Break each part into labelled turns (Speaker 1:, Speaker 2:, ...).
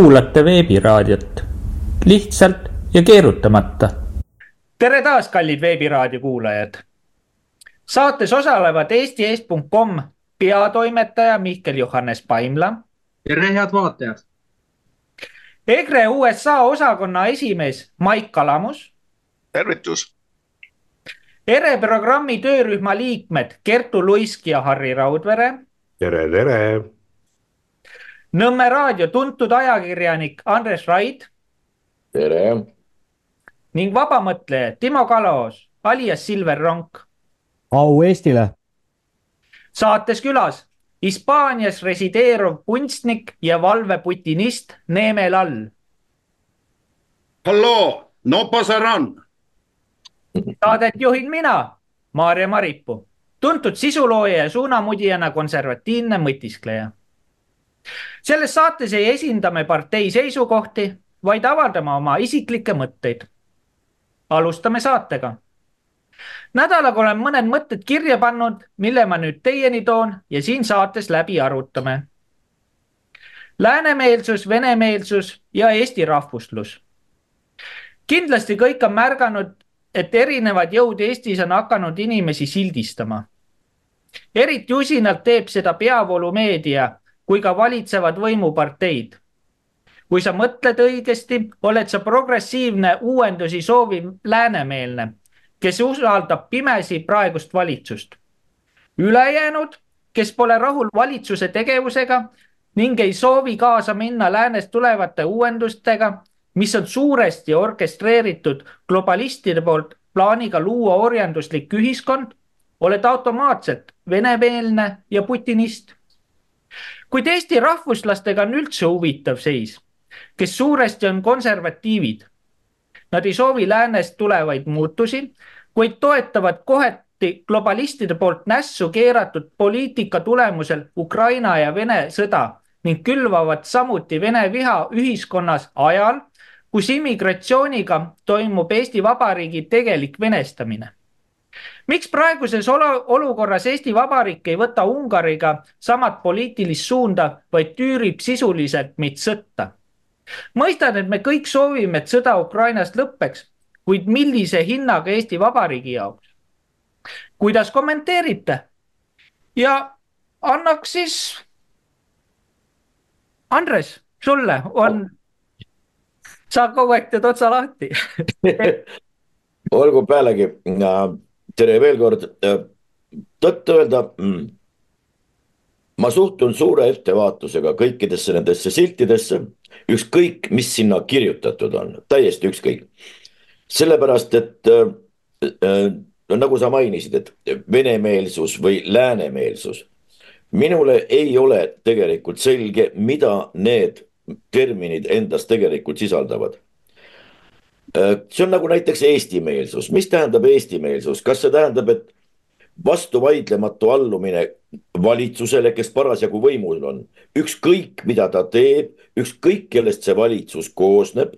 Speaker 1: kuulate veebiraadiot lihtsalt ja keerutamata.
Speaker 2: tere taas, kallid veebiraadio kuulajad. saates osalevad eesti.com peatoimetaja Mihkel Johannes Paimla.
Speaker 3: tere, head vaatajad.
Speaker 2: EKRE USA osakonna esimees Maik Kalamus.
Speaker 4: tervitus.
Speaker 2: ERE programmi töörühma liikmed Kertu Luisk ja Harri Raudvere.
Speaker 5: tere, tere
Speaker 2: Nõmme raadio tuntud ajakirjanik Andres Raid.
Speaker 6: tere.
Speaker 2: ning vabamõtleja Timo Kalaos alias Silver Ronk.
Speaker 7: au Eestile.
Speaker 2: saates külas Hispaanias resideeruv kunstnik ja valveputinist Neeme Lall.
Speaker 4: halloo, no pasaran.
Speaker 2: saadet juhin mina, Maarja Maripuu, tuntud sisulooja ja suunamudijana konservatiivne mõtiskleja selles saates ei esinda me partei seisukohti, vaid avaldame oma isiklikke mõtteid. alustame saatega. nädalaga olen mõned mõtted kirja pannud, mille ma nüüd teieni toon ja siin saates läbi arutame. Läänemeelsus, venemeelsus ja eesti rahvuslus. kindlasti kõik on märganud, et erinevad jõud Eestis on hakanud inimesi sildistama. eriti usinalt teeb seda peavoolumeedia kui ka valitsevad võimuparteid. kui sa mõtled õigesti, oled sa progressiivne uuendusi sooviv läänemeelne, kes usaldab pimesi praegust valitsust. ülejäänud, kes pole rahul valitsuse tegevusega ning ei soovi kaasa minna läänest tulevate uuendustega, mis on suuresti orkestreeritud globalistide poolt plaaniga luua orjanduslik ühiskond, oled automaatselt venemeelne ja putinist kuid Eesti rahvuslastega on üldse huvitav seis, kes suuresti on konservatiivid. Nad ei soovi läänest tulevaid muutusi, kuid toetavad kohati globalistide poolt nässu keeratud poliitika tulemusel Ukraina ja Vene sõda ning külvavad samuti Vene viha ühiskonnas ajal, kus immigratsiooniga toimub Eesti Vabariigi tegelik venestamine miks praeguses olukorras Eesti Vabariik ei võta Ungariga samat poliitilist suunda, vaid tüürib sisuliselt meid sõtta? mõistan, et me kõik soovime, et sõda Ukrainas lõpeks, kuid millise hinnaga Eesti Vabariigi jaoks? kuidas kommenteerite? ja annaks siis. Andres, sulle on, sa kogu aeg teed otsa lahti
Speaker 6: olgu pealegi tere veel kord, tõtt-öelda mm, ma suhtun suure ettevaatusega kõikidesse nendesse siltidesse, ükskõik, mis sinna kirjutatud on, täiesti ükskõik. sellepärast, et äh, no nagu sa mainisid, et venemeelsus või läänemeelsus. minule ei ole tegelikult selge, mida need terminid endas tegelikult sisaldavad Äh, see on nagu näiteks eestimeelsus, mis tähendab eestimeelsus, kas see tähendab, et vastuvaidlematu allumine valitsusele, kes parasjagu võimul on, ükskõik, mida ta teeb, ükskõik, kellest see valitsus koosneb,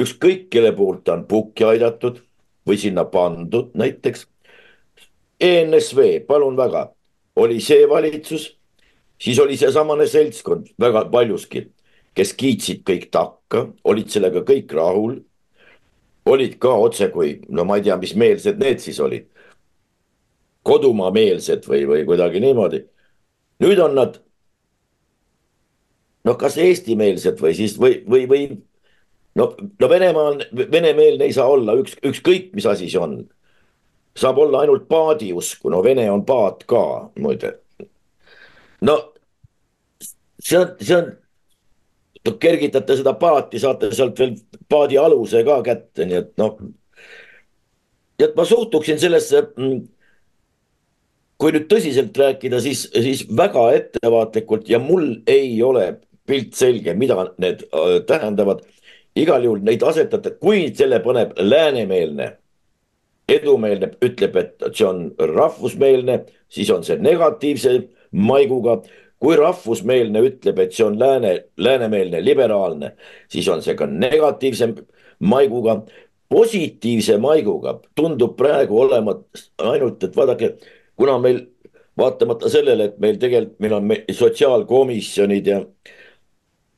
Speaker 6: ükskõik, kelle poolt ta on pukki aidatud või sinna pandud näiteks. ENSV, palun väga, oli see valitsus, siis oli seesamane seltskond väga paljuski, kes kiitsid kõik takka, olid sellega kõik rahul olid ka otsekui, no ma ei tea, mis meelsed need siis olid. kodumaameelsed või, või kuidagi niimoodi. nüüd on nad. noh, kas eestimeelsed või siis või, või, või no, no Venemaa on, venemeelne ei saa olla üks, ükskõik, mis asi see on. saab olla ainult paadi usku, no Vene on paat ka muide. no see on, see on kergitate seda paati, saate sealt veel paadi aluse ka kätte, nii et noh. et ma suhtuksin sellesse. Mm, kui nüüd tõsiselt rääkida, siis, siis väga ettevaatlikult ja mul ei ole pilt selge, mida need äh, tähendavad. igal juhul neid asetate, kui selle paneb läänemeelne, edumeelne, ütleb, et see on rahvusmeelne, siis on see negatiivse maiguga kui rahvusmeelne ütleb, et see on lääne, läänemeelne, liberaalne, siis on see ka negatiivse maiguga. positiivse maiguga tundub praegu olevat ainult, et vaadake, kuna meil vaatamata sellele, et meil tegelikult, meil on sotsiaalkomisjonid ja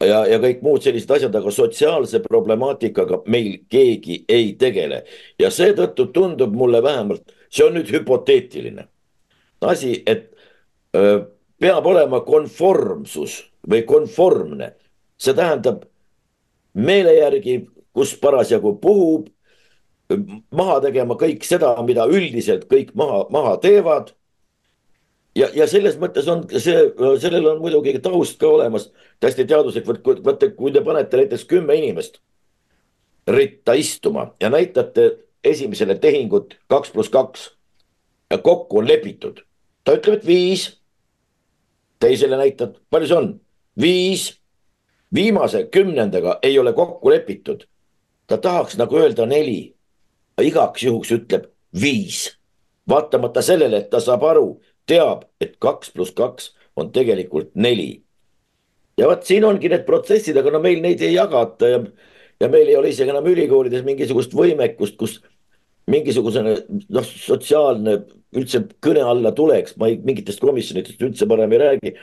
Speaker 6: ja, ja kõik muud sellised asjad, aga sotsiaalse problemaatikaga meil keegi ei tegele. ja seetõttu tundub mulle vähemalt, see on nüüd hüpoteetiline asi, et öö, peab olema konformsus või konformne. see tähendab meele järgi, kus parasjagu puhub, maha tegema kõik seda, mida üldiselt kõik maha, maha teevad. ja, ja selles mõttes on see, sellel on muidugi taust ka olemas, täiesti teaduslik, vaata, kui te panete näiteks kümme inimest ritta istuma ja näitate esimesele tehingut kaks pluss kaks ja kokku on lepitud. ta ütleb, et viis. Teisele näitad, palju see on? viis. viimase kümnendaga ei ole kokku lepitud. ta tahaks nagu öelda neli igaks juhuks ütleb viis. vaatamata sellele, et ta saab aru, teab, et kaks pluss kaks on tegelikult neli. ja vot siin ongi need protsessid, aga no meil neid ei jagata ja, ja meil ei ole isegi enam ülikoolides mingisugust võimekust, kus mingisugusene noh, sotsiaalne üldse kõne alla tuleks, ma ei, mingitest komisjonidest üldse parem ei räägi.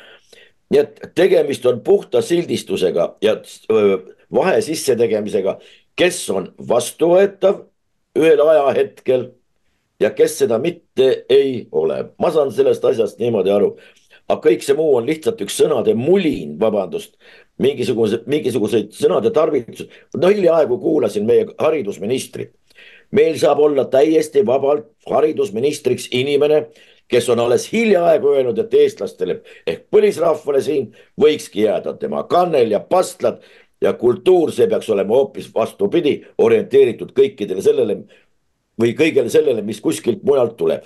Speaker 6: nii et tegemist on puhta sildistusega ja vahe sissetegemisega, kes on vastuvõetav ühel ajahetkel ja kes seda mitte ei ole. ma saan sellest asjast niimoodi aru. aga kõik see muu on lihtsalt üks sõnade mulin, vabandust, mingisugused, mingisuguseid sõnade tarvitused. no hiljaaegu kuulasin meie haridusministrit. Meil saab olla täiesti vabalt haridusministriks inimene, kes on alles hiljaaegu öelnud, et eestlastele ehk põlisrahvale siin võikski jääda tema kannel ja pastlad ja kultuur, see peaks olema hoopis vastupidi, orienteeritud kõikidele sellele või kõigele sellele, mis kuskilt mujalt tuleb.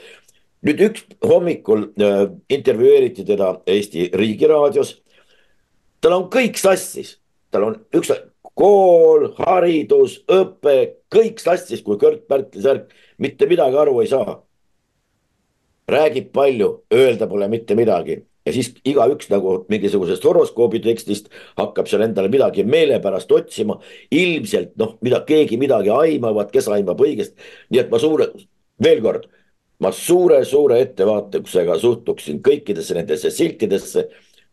Speaker 6: nüüd üks hommikul äh, intervjueeriti teda Eesti Riigiraadios. tal on kõik sassis, tal on üks kool, haridus, õpe, kõik sassis, kui Kört-Pärtli särk, mitte midagi aru ei saa. räägib palju, öelda pole mitte midagi ja siis igaüks nagu mingisugusest horoskoobi tekstist hakkab seal endale midagi meelepärast otsima. ilmselt noh, mida keegi midagi aimavad, kes aimab õigesti. nii et ma suure, veel kord, ma suure-suure ettevaatusega suhtuksin kõikidesse nendesse siltidesse,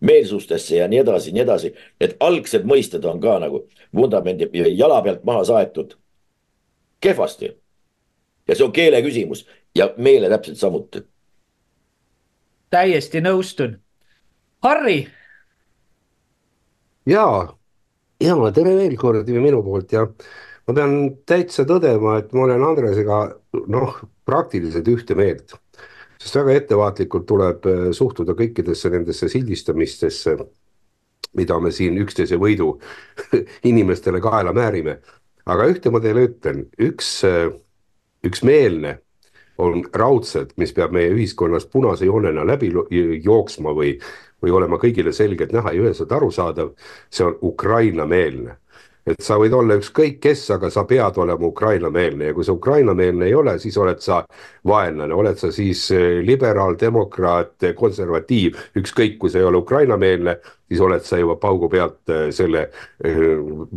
Speaker 6: meelsustesse ja nii edasi, nii edasi. Need algsed mõisted on ka nagu vundamendi jala pealt maha saetud. Kehvasti. ja see on keele küsimus ja meele täpselt samuti
Speaker 2: täiesti nõustun Harri.
Speaker 3: ja, ja tere veel kord minu poolt ja ma pean täitsa tõdema, et ma olen Andresega noh, praktiliselt ühte meelt. sest väga ettevaatlikult tuleb äh, suhtuda kõikidesse nendesse sildistamistesse, mida me siin üksteise võidu inimestele kaela määrime. Aga ühte ma teile ütlen, üks, äh, üks meelne on raudselt, mis peab meie ühiskonnas punase joonena läbi jooksma või, või olema kõigile selgelt näha ja üheselt arusaadav, see on Ukraina-meelne et sa võid olla ükskõik kes, aga sa pead olema Ukraina-meelne. Ja kui sa Ukraina-meelne ei ole, siis oled sa vaenlane, oled sa siis eh, liberaal, demokraat, konservatiiv, ükskõik kui sa ei ole Ukraina-meelne, siis oled sa juba paugu pealt eh, selle eh,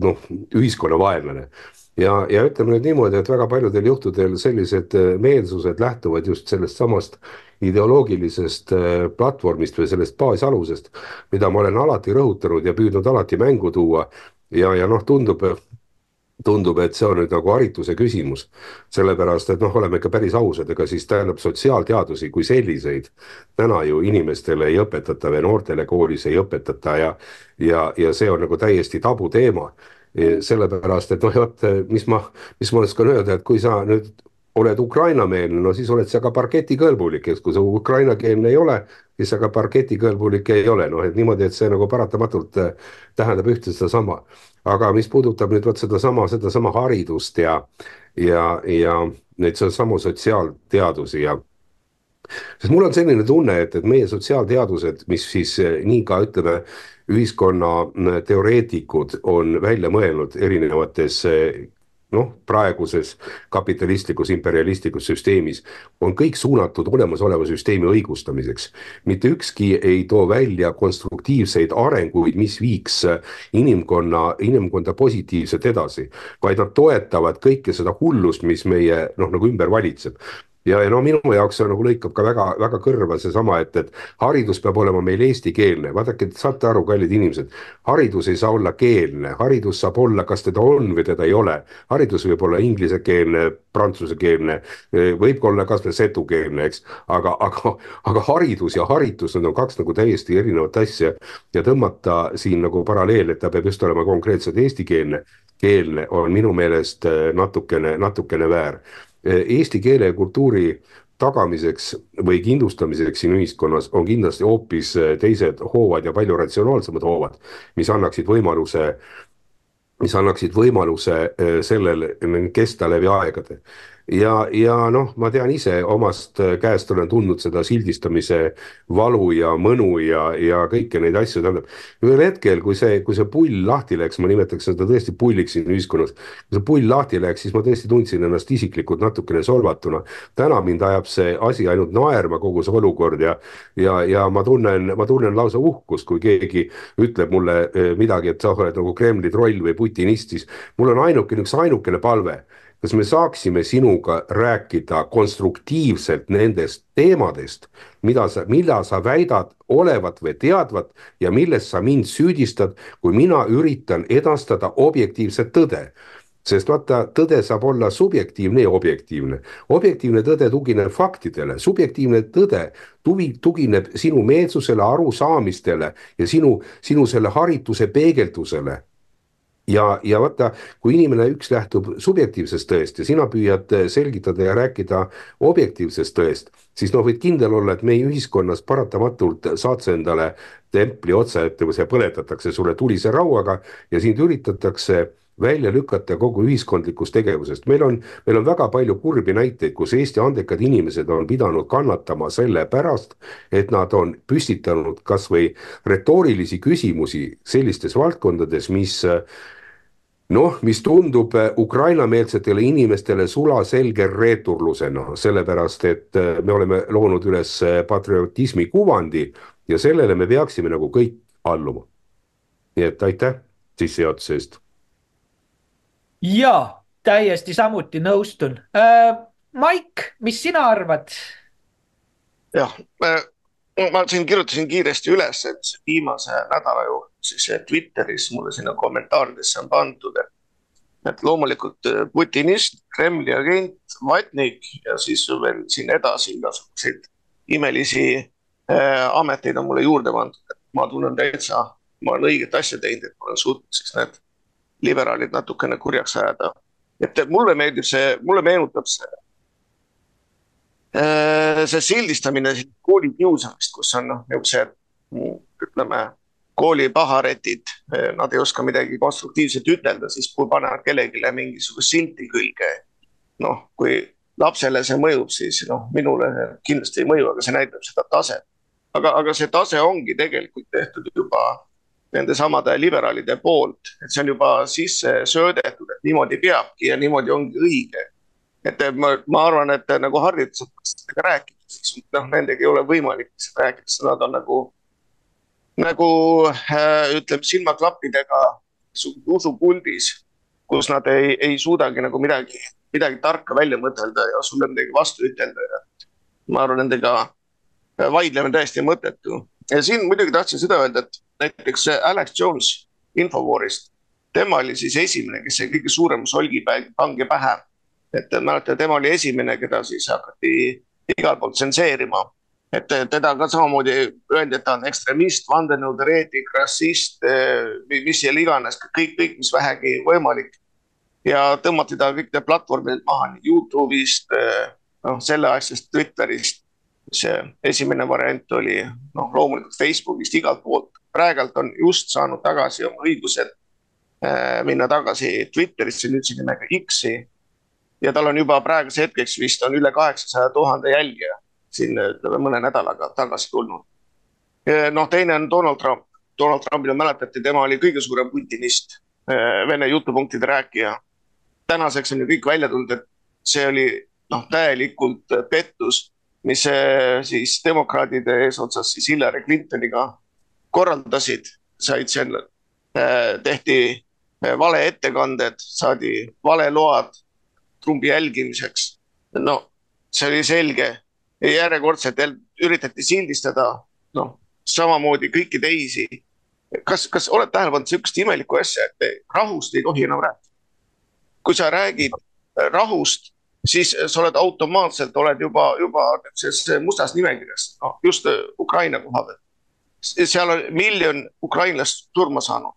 Speaker 3: noh, ühiskonna vaenlane. Ja, ja ütleme nüüd niimoodi, et väga paljudel juhtudel sellised meelsused lähtuvad just sellest samast ideoloogilisest platvormist või sellest baasalusest, mida ma olen alati rõhutanud ja püüdnud alati mängu tuua. Ja, ja noh, tundub, tundub, et see on nüüd nagu harituse küsimus, sellepärast et noh, oleme ikka päris ausad, ega siis tähendab sotsiaalteadusi kui selliseid täna ju inimestele ei õpetata või noortele koolis ei õpetata ja, ja, ja see on nagu täiesti tabuteema. Sellepärast, et noh, vot mis ma, mis ma oskan öelda, et kui sa nüüd oled Ukraina-meelne, no siis oled sa ka parketikõlbulik, et kui sa ukrainakeelne ei ole, siis sa ka parketikõlbulik ei ole, noh et niimoodi, et see nagu paratamatult äh, tähendab ühte sedasama. aga mis puudutab nüüd vot sedasama, sedasama haridust ja, ja, ja neid samu sotsiaalteadusi ja sest mul on selline tunne, et, et meie sotsiaalteadused, mis siis äh, nii ka ütleme, ühiskonna äh, teoreetikud on välja mõelnud erinevates noh, praeguses kapitalistlikus imperialistlikus süsteemis on kõik suunatud olemasoleva süsteemi õigustamiseks. mitte ükski ei too välja konstruktiivseid arenguid, mis viiks inimkonna, inimkonda positiivselt edasi, vaid nad toetavad kõike seda hullust, mis meie noh, nagu ümber valitseb ja, ja no minu jaoks see nagu lõikab ka väga, väga kõrva seesama, et, et haridus peab olema meil eestikeelne, vaadake, saate aru, kallid inimesed. haridus ei saa olla keelne, haridus saab olla, kas teda on või teda ei ole. haridus võib olla inglisekeelne, prantsusekeelne, võib olla kasvõi setukeelne, eks. aga, aga, aga haridus ja haritus, need on kaks nagu täiesti erinevat asja ja tõmmata siin nagu paralleel, et ta peab just olema konkreetselt eestikeelne keelne on minu meelest natukene, natukene väär eesti keele ja kultuuri tagamiseks või kindlustamiseks siin ühiskonnas on kindlasti hoopis teised hoovad ja palju ratsionaalsemad hoovad, mis annaksid võimaluse, mis annaksid võimaluse sellel kesta läbi aegade ja, ja noh, ma tean ise omast käest olen tundnud seda sildistamise valu ja mõnu ja, ja kõiki neid asju, tähendab. ühel hetkel, kui see, kui see pull lahti läks, ma nimetaks seda tõesti pulliks siin ühiskonnas. kui see pull lahti läks, siis ma tõesti tundsin ennast isiklikult natukene solvatuna. täna mind ajab see asi ainult naerma, kogu see olukord ja, ja, ja ma tunnen, ma tunnen lausa uhkust, kui keegi ütleb mulle eh, midagi, et sa oled nagu Kremli troll või putinist, siis mul on ainukene, üks ainukene palve kas me saaksime sinuga rääkida konstruktiivselt nendest teemadest, mida sa, mida sa väidad olevat või teadvat ja milles sa mind süüdistad, kui mina üritan edastada objektiivset tõde? Sest vaata, tõde saab olla subjektiivne ja objektiivne. objektiivne tõde tugineb faktidele, subjektiivne tõde tugi, tugineb sinu meelsusele, arusaamistele ja sinu, sinu selle harituse peegeldusele ja, ja vaata, kui inimene üks lähtub subjektiivsest tõest ja sina püüad selgitada ja rääkida objektiivsest tõest, siis noh, võid kindel olla, et meie ühiskonnas paratamatult saad sa endale templi otsa ette või see põletatakse sulle tulise rauaga ja sind üritatakse välja lükata kogu ühiskondlikust tegevusest. meil on, meil on väga palju kurbi näiteid, kus Eesti andekad inimesed on pidanud kannatama selle pärast, et nad on püstitanud kasvõi retoorilisi küsimusi sellistes valdkondades, mis noh, mis tundub äh, Ukraina-meelsetele inimestele sulaselge reeturlusena, sellepärast et äh, me oleme loonud üles äh, patriotismi kuvandi ja sellele me peaksime nagu kõik alluma. nii et aitäh sissejuhatuse eest.
Speaker 2: ja täiesti samuti nõustun äh,. Maik, mis sina arvad?
Speaker 5: jah, ma siin kirjutasin kiiresti üles, et viimase nädala jooksul siis Twitteris mulle sinna kommentaaridesse on pandud, et, et loomulikult äh, putinist, Kremli agent, vatnik ja siis veel siin edasi igasuguseid imelisi äh, ameteid on mulle juurde pandud, et ma tunnen täitsa, ma olen õiget asja teinud, et ma olen suutnud siis need liberaalid natukene kurjaks ajada. et mulle meeldib see, mulle meenutab see see sildistamine kooli kiusamist, kus on noh, niisugused ütleme kooli paharetid, eh, nad ei oska midagi konstruktiivset ütelda, siis kui panevad kellelegi mingisugust silti külge. noh, kui lapsele see mõjub, siis noh, minule kindlasti ei mõju, aga see näitab seda taset. aga, aga see tase ongi tegelikult tehtud juba nendesamade liberaalide poolt, et see on juba sisse söödetud, et niimoodi peabki ja niimoodi ongi õige. et ma, ma arvan, et nagu haridused rääkida, siis noh, nendega ei ole võimalik rääkida, nad on nagu nagu äh, ütleme silmaklappidega usupuldis, kus nad ei, ei suudagi nagu midagi, midagi tarka välja mõtelda ja sulle midagi vastu ütelda ja ma arvan, nendega äh, vaidlemine täiesti mõttetu. ja siin muidugi tahtsin seda öelda, et näiteks Alex Jones Infowarist, tema oli siis esimene, kes sai kõige suurema solgi pange pähe. et mäletate, tema oli esimene, keda siis hakati igalt poolt tsenseerima et teda ka samamoodi öeldi, et ta on ekstremist, vandenõuteoreetik, rassist, mis seal iganes, kõik, kõik, mis vähegi võimalik. ja tõmmati ta kõik need platvormid maha nii Youtube'ist, noh selle asjast, Twitterist. see esimene variant oli noh, loomulikult Facebookist, igalt poolt. praegult on just saanud tagasi oma õigused eh, minna tagasi Twitterisse, nüüd see nimega X-i. ja tal on juba praeguse hetkeks vist on üle kaheksasaja tuhande jälgija siin ütleme mõne nädalaga tagasi tulnud. noh, teine on Donald Trump. Donald Trumpile mäletate, tema oli kõige suurem putinist, eh, Vene jutupunktide rääkija. tänaseks on ju kõik välja tulnud, et see oli noh, täielikult pettus, mis eh, siis demokraadide eesotsas siis Hillary Clintoniga korraldasid, said seal, eh, tehti valeettekanded, saadi valeload Trumpi jälgimiseks. no see oli selge. Järjekordselt üritati sildistada, noh, samamoodi kõiki teisi. kas, kas oled tähele pannud sihukest imelikku asja, et rahust ei tohi enam rääkida? kui sa räägid rahust, siis sa oled automaatselt, oled juba, juba selles mustas nimekirjas, noh just Ukraina koha pealt. seal on miljon ukrainlast surma saanud.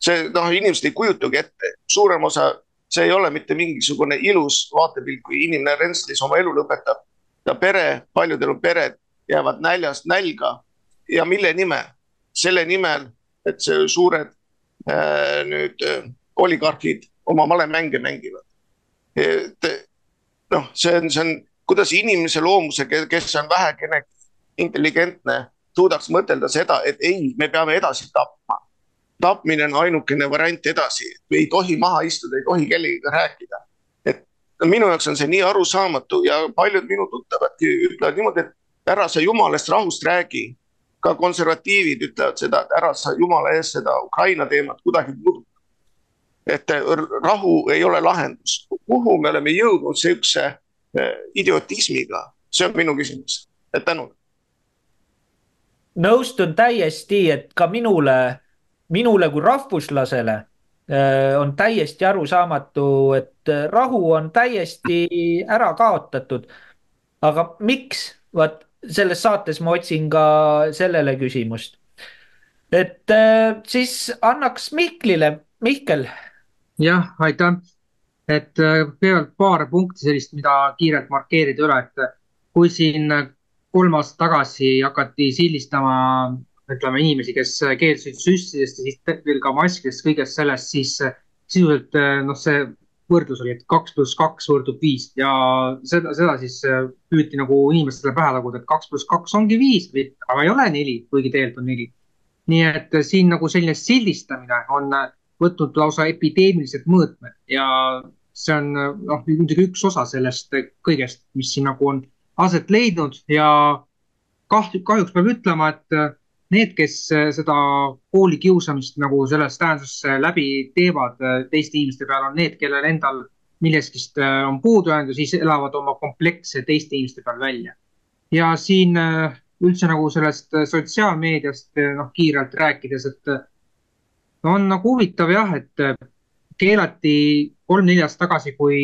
Speaker 5: see noh, inimesed ei kujutagi ette, suurem osa see ei ole mitte mingisugune ilus vaatepilt, kui inimene Rentslis oma elu lõpetab. Ta pere, paljudel on pered, jäävad näljast nälga ja mille nimel? selle nimel, et see suured äh, nüüd äh, oligarhid oma malemänge mängivad. et noh, see on, see on, kuidas inimese loomuse, kes on vähekene intelligentne, suudaks mõtelda seda, et ei, me peame edasi tapma tapmine on ainukene variant edasi, ei tohi maha istuda, ei tohi kellegagi rääkida. Et minu jaoks on see nii arusaamatu ja paljud minu tuttavadki ütlevad niimoodi, et ära sa jumalast rahust räägi. ka konservatiivid ütlevad seda, et ära sa jumala eest seda Ukraina teemat kuidagi puuduta. et rahu ei ole lahendus, kuhu me oleme jõudnud sihukese eh, idiotismiga, see on minu küsimus, tänud.
Speaker 2: nõustun täiesti, et ka minule minule kui rahvuslasele on täiesti arusaamatu, et äh, rahu on täiesti ära kaotatud. aga miks? vaat selles saates ma otsin ka sellele küsimust. et äh, siis annaks Mihklile, Mihkel.
Speaker 8: jah, aitäh. et kõigepealt paar punkti sellist, mida kiirelt markeerida üle, et kui siin kolm aastat tagasi hakati sildistama ütleme inimesi, kes keeldusid süstidest ja siis veel ka maskidest, kõigest sellest, siis sisuliselt noh, see võrdlus oli, et kaks pluss kaks võrdub viis. Ja seda, seda siis püüti nagu inimestele pähe taguda, et kaks pluss kaks ongi viis, aga ei ole neli, kuigi tegelikult on neli. nii et siin nagu selline sildistamine on võtnud lausa epideemilised mõõtmed. Ja see on noh, muidugi üks osa sellest kõigest, mis siin nagu on aset leidnud. Ja kahju, kahjuks peab ütlema, et need, kes äh, seda koolikiusamist nagu selles tähenduses äh, läbi teevad äh, teiste inimeste peal, on need, kellel endal millestki on puudu jäänud ja siis elavad oma kompleksse teiste inimeste peal välja. ja siin üldse nagu sellest sotsiaalmeediast noh, kiirelt rääkides, et on nagu huvitav jah, et keelati kolm-neli aastat tagasi, kui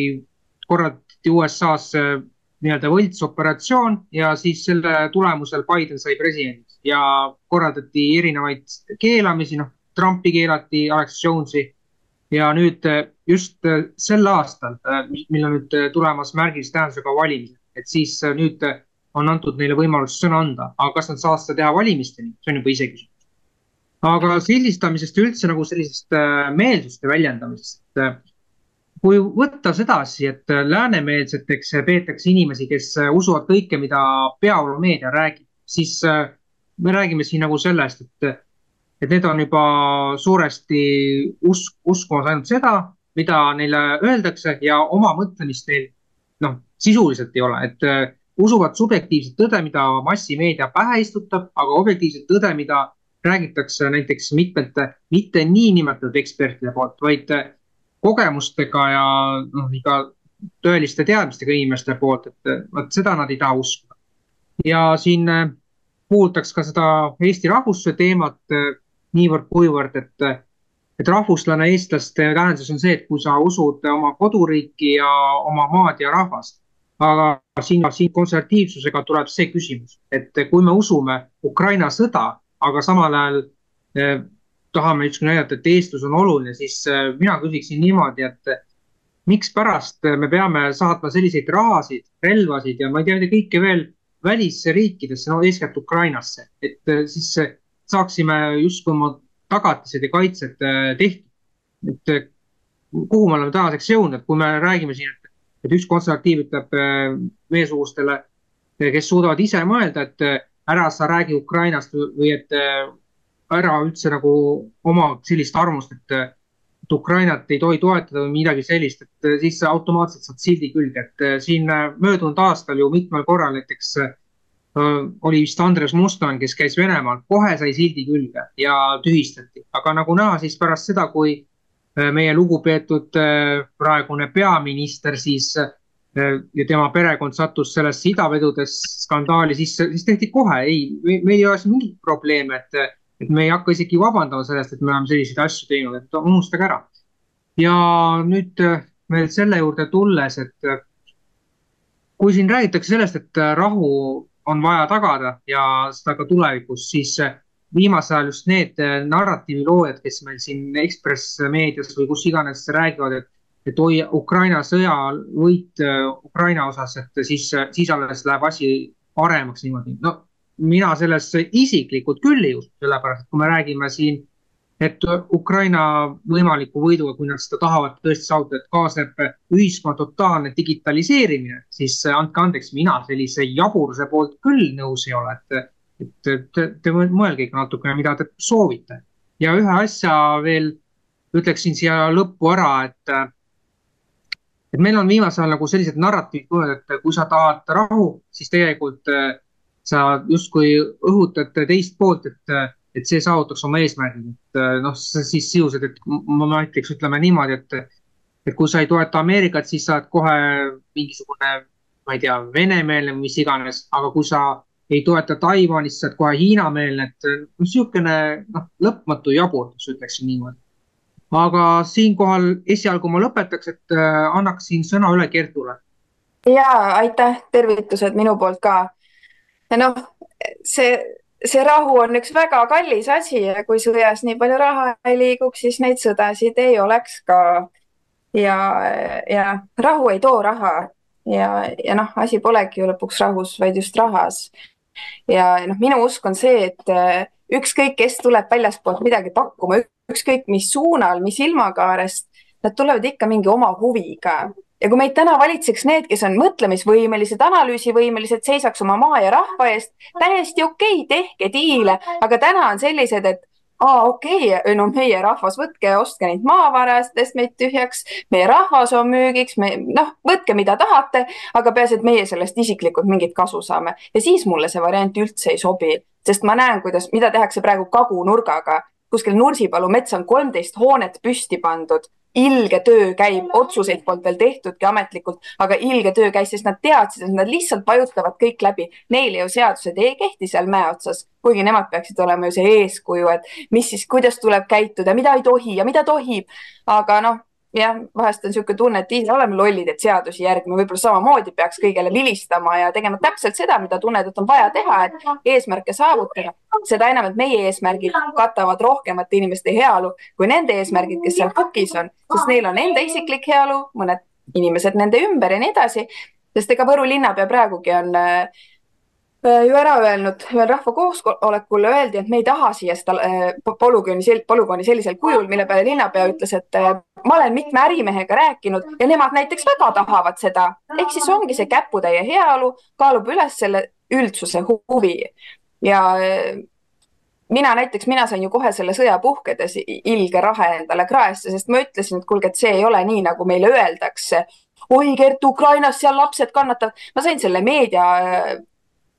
Speaker 8: korraldati USA-s nii-öelda võltsoperatsioon ja siis selle tulemusel Biden sai presidendiks ja korraldati erinevaid keelamisi, noh, Trumpi keelati, Alex Jonesi. Ja nüüd eh, just eh, sel aastal, eh, mil on nüüd tulemas märgilise tähendusega valimised, et siis nüüd on antud neile võimalus sõna anda, aga kas nad saavad seda teha valimisteni, see on juba iseküsimus. aga sildistamisest üldse nagu sellisest meelsuste väljendamisest, kui võtta sedasi, et läänemeelseteks peetakse inimesi, kes usuvad kõike, mida peavoolumeedia räägib, siis me räägime siin nagu sellest, et, et need on juba suuresti usk, uskumas ainult seda, mida neile öeldakse ja oma mõtlemist neil noh, sisuliselt ei ole, et uh, usuvad subjektiivset tõde, mida massimeedia pähe istutab, aga objektiivset tõde, mida räägitakse näiteks mitmete, mitte niinimetatud ekspertide poolt, vaid kogemustega ja noh, iga tõeliste teadmistega inimeste poolt, et vot seda nad ei taha uskuda. ja siin puudutaks ka seda Eesti rahvusluse teemat eh, niivõrd-kuivõrd, et, et rahvuslane eestlaste tähenduses on see, et kui sa usud oma koduriiki ja oma maad ja rahvast. aga siin, siin konservatiivsusega tuleb see küsimus, et kui me usume Ukraina sõda, aga samal ajal eh, tahame ükskord näidata, et eestlus on oluline, siis eh, mina küsiksin niimoodi, et mikspärast me peame saatma selliseid rahasid, relvasid ja ma ei tea, kõike veel välisriikidesse, no eeskätt Ukrainasse, et äh, siis saaksime justkui oma tagatised ja kaitsed äh, tehtud. et äh, kuhu me oleme tänaseks jõudnud, kui me räägime siin, et, et üks konservatiiv ütleb meiesugustele, kes suudavad ise mõelda, et ära sa räägi Ukrainast või et ära üldse nagu oma sellist arvamust, et et Ukrainat ei tohi toetada või midagi sellist, et äh, siis automaatselt saad sildi külge, et äh, siin äh, möödunud aastal ju mitmel korral näiteks oli vist Andres Mustan, kes käis Venemaal, kohe sai sildi külge ja tühistati, aga nagu näha, siis pärast seda, kui meie lugupeetud praegune peaminister siis ja tema perekond sattus sellesse idavedudes skandaali sisse, siis tehti kohe, ei, meil ei ole siin mingit probleemi, et, et me ei hakka isegi vabandama sellest, et me oleme selliseid asju teinud, et unustage ära. ja nüüd veel selle juurde tulles, et kui siin räägitakse sellest, et rahu on vaja tagada ja seda ka tulevikus, siis viimasel ajal just need narratiiviloojad, kes meil siin Ekspress meedias või kus iganes räägivad, et et oi, Ukraina sõja võit äh, Ukraina osas, et siis, siis alles läheb asi paremaks niimoodi. no mina sellesse isiklikult küll ei usu, sellepärast et kui me räägime siin, et Ukraina võimaliku võiduga, kui nad seda tahavad tõesti saavutada, et kaasneb ühiskonna totaalne digitaliseerimine, siis andke andeks, mina sellise jaburuse poolt küll nõus ei ole, et, et te, te mõelge ikka natukene, mida te soovite. ja ühe asja veel ütleksin siia lõppu ära, et et meil on viimasel ajal nagu sellised narratiivid tulnud, et kui sa tahad rahu, siis tegelikult äh, sa justkui õhutad teist poolt, et, et see saavutaks oma eesmärgid. et äh, noh, siis sisuliselt, et ma näiteks ütleme niimoodi, et, et kui sa ei toeta Ameerikat, siis sa oled kohe mingisugune, ma ei tea, venemeelne või mis iganes, aga kui sa ei toeta Taiwan'i, siis sa oled kohe Hiina-meelne, et noh, niisugune noh, lõpmatu jaburus, ütleksin niimoodi aga siinkohal esialgu ma lõpetaks, et äh, annaksin sõna üle Kertule.
Speaker 9: ja aitäh, tervitused minu poolt ka. Noh, see, see rahu on üks väga kallis asi ja kui sõjas nii palju raha ei liiguks, siis neid sõdasid ei oleks ka. ja, ja rahu ei too raha ja, ja noh, asi polegi ju lõpuks rahus, vaid just rahas. ja noh, minu usk on see, et äh, ükskõik, kes tuleb väljaspoolt midagi pakkuma, ükskõik mis suunal, mis ilmakaarest, nad tulevad ikka mingi oma huviga. Ja kui meid täna valitseks need, kes on mõtlemisvõimelised, analüüsivõimelised, seisaks oma maa ja rahva eest, täiesti okei okay,, tehke diile, aga täna on sellised, et aa, okei okay,, no meie rahvas, võtke ja ostke neid maavarastest meid tühjaks, meie rahvas on müügiks, me noh, võtke, mida tahate, aga peaasi, et meie sellest isiklikult mingit kasu saame. Ja siis mulle see variant üldse ei sobi, sest ma näen, kuidas, mida tehakse praegu kagunurgaga kuskil Nursipalu metsa on kolmteist hoonet püsti pandud, ilge töö käib, otsuseid polnud veel tehtudki ametlikult, aga ilge töö käis, sest nad teadsid, et nad lihtsalt vajutavad kõik läbi. Neile ju seadused ei kehti seal mäe otsas, kuigi nemad peaksid olema ju see eeskuju, et mis siis, kuidas tuleb käituda, mida ei tohi ja mida tohib. aga noh jah, vahest on niisugune tunne, et ise oleme lollid, et seadusi järgime, võib-olla samamoodi peaks kõigele vilistama ja tegema täpselt seda, mida tunned, et on vaja teha, et eesmärke saavutada. seda enam, et meie eesmärgid katavad rohkemate inimeste heaolu kui nende eesmärgid, kes seal pukis on, sest neil on enda isiklik heaolu, mõned inimesed nende ümber ja nii edasi. sest ega Võru linnapea praegugi on äh, ju ära öelnud ühel rahvakoosolekul öeldi, et me ei taha siia seda äh, polügooni, polügooni sellisel kujul, mille peale linnapea ütles, et äh, ma olen mitme ärimehega rääkinud ja nemad näiteks väga tahavad seda. ehk siis ongi see käputäie heaolu kaalub üles selle üldsuse huvi ja mina näiteks, mina sain ju kohe selle sõja puhkedes ilge rahe endale kraesse, sest ma ütlesin, et kuulge, et see ei ole nii, nagu meile öeldakse. oi, Gert, Ukrainas seal lapsed kannatavad. ma sain selle meedia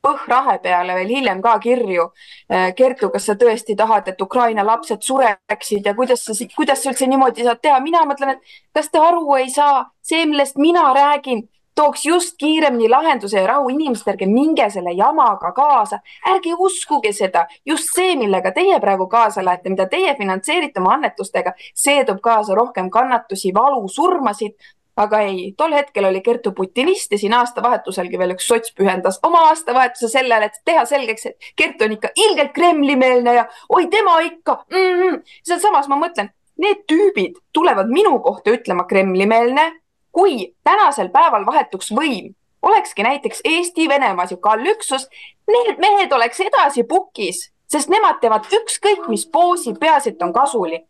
Speaker 9: Põhrahe peale veel hiljem ka kirju. Äh, Kertu, kas sa tõesti tahad, et Ukraina lapsed sureksid ja kuidas sa, kuidas sa üldse niimoodi saad teha? mina mõtlen, et kas te aru ei saa, see, millest mina räägin, tooks just kiiremini lahenduse ja rahu. inimesed, ärge minge selle jamaga kaasa, ärge uskuge seda. just see, millega teie praegu kaasa lähete, mida teie finantseerite oma annetustega, see toob kaasa rohkem kannatusi, valu, surmasid, aga ei, tol hetkel oli Kertu putinist ja siin aastavahetuselgi veel üks sots pühendas oma aastavahetuse sellele, et teha selgeks, et Kertu on ikka ilgelt Kremli-meelne ja oi, tema ikka mm. -hmm. sealsamas ma mõtlen, need tüübid tulevad minu kohta ütlema Kremli-meelne, kui tänasel päeval vahetuks võim, olekski näiteks Eesti-Venemaa sihuke allüksus, need mehed oleks edasi pukis, sest nemad teevad ükskõik mis poosi, peaasi, et on kasulik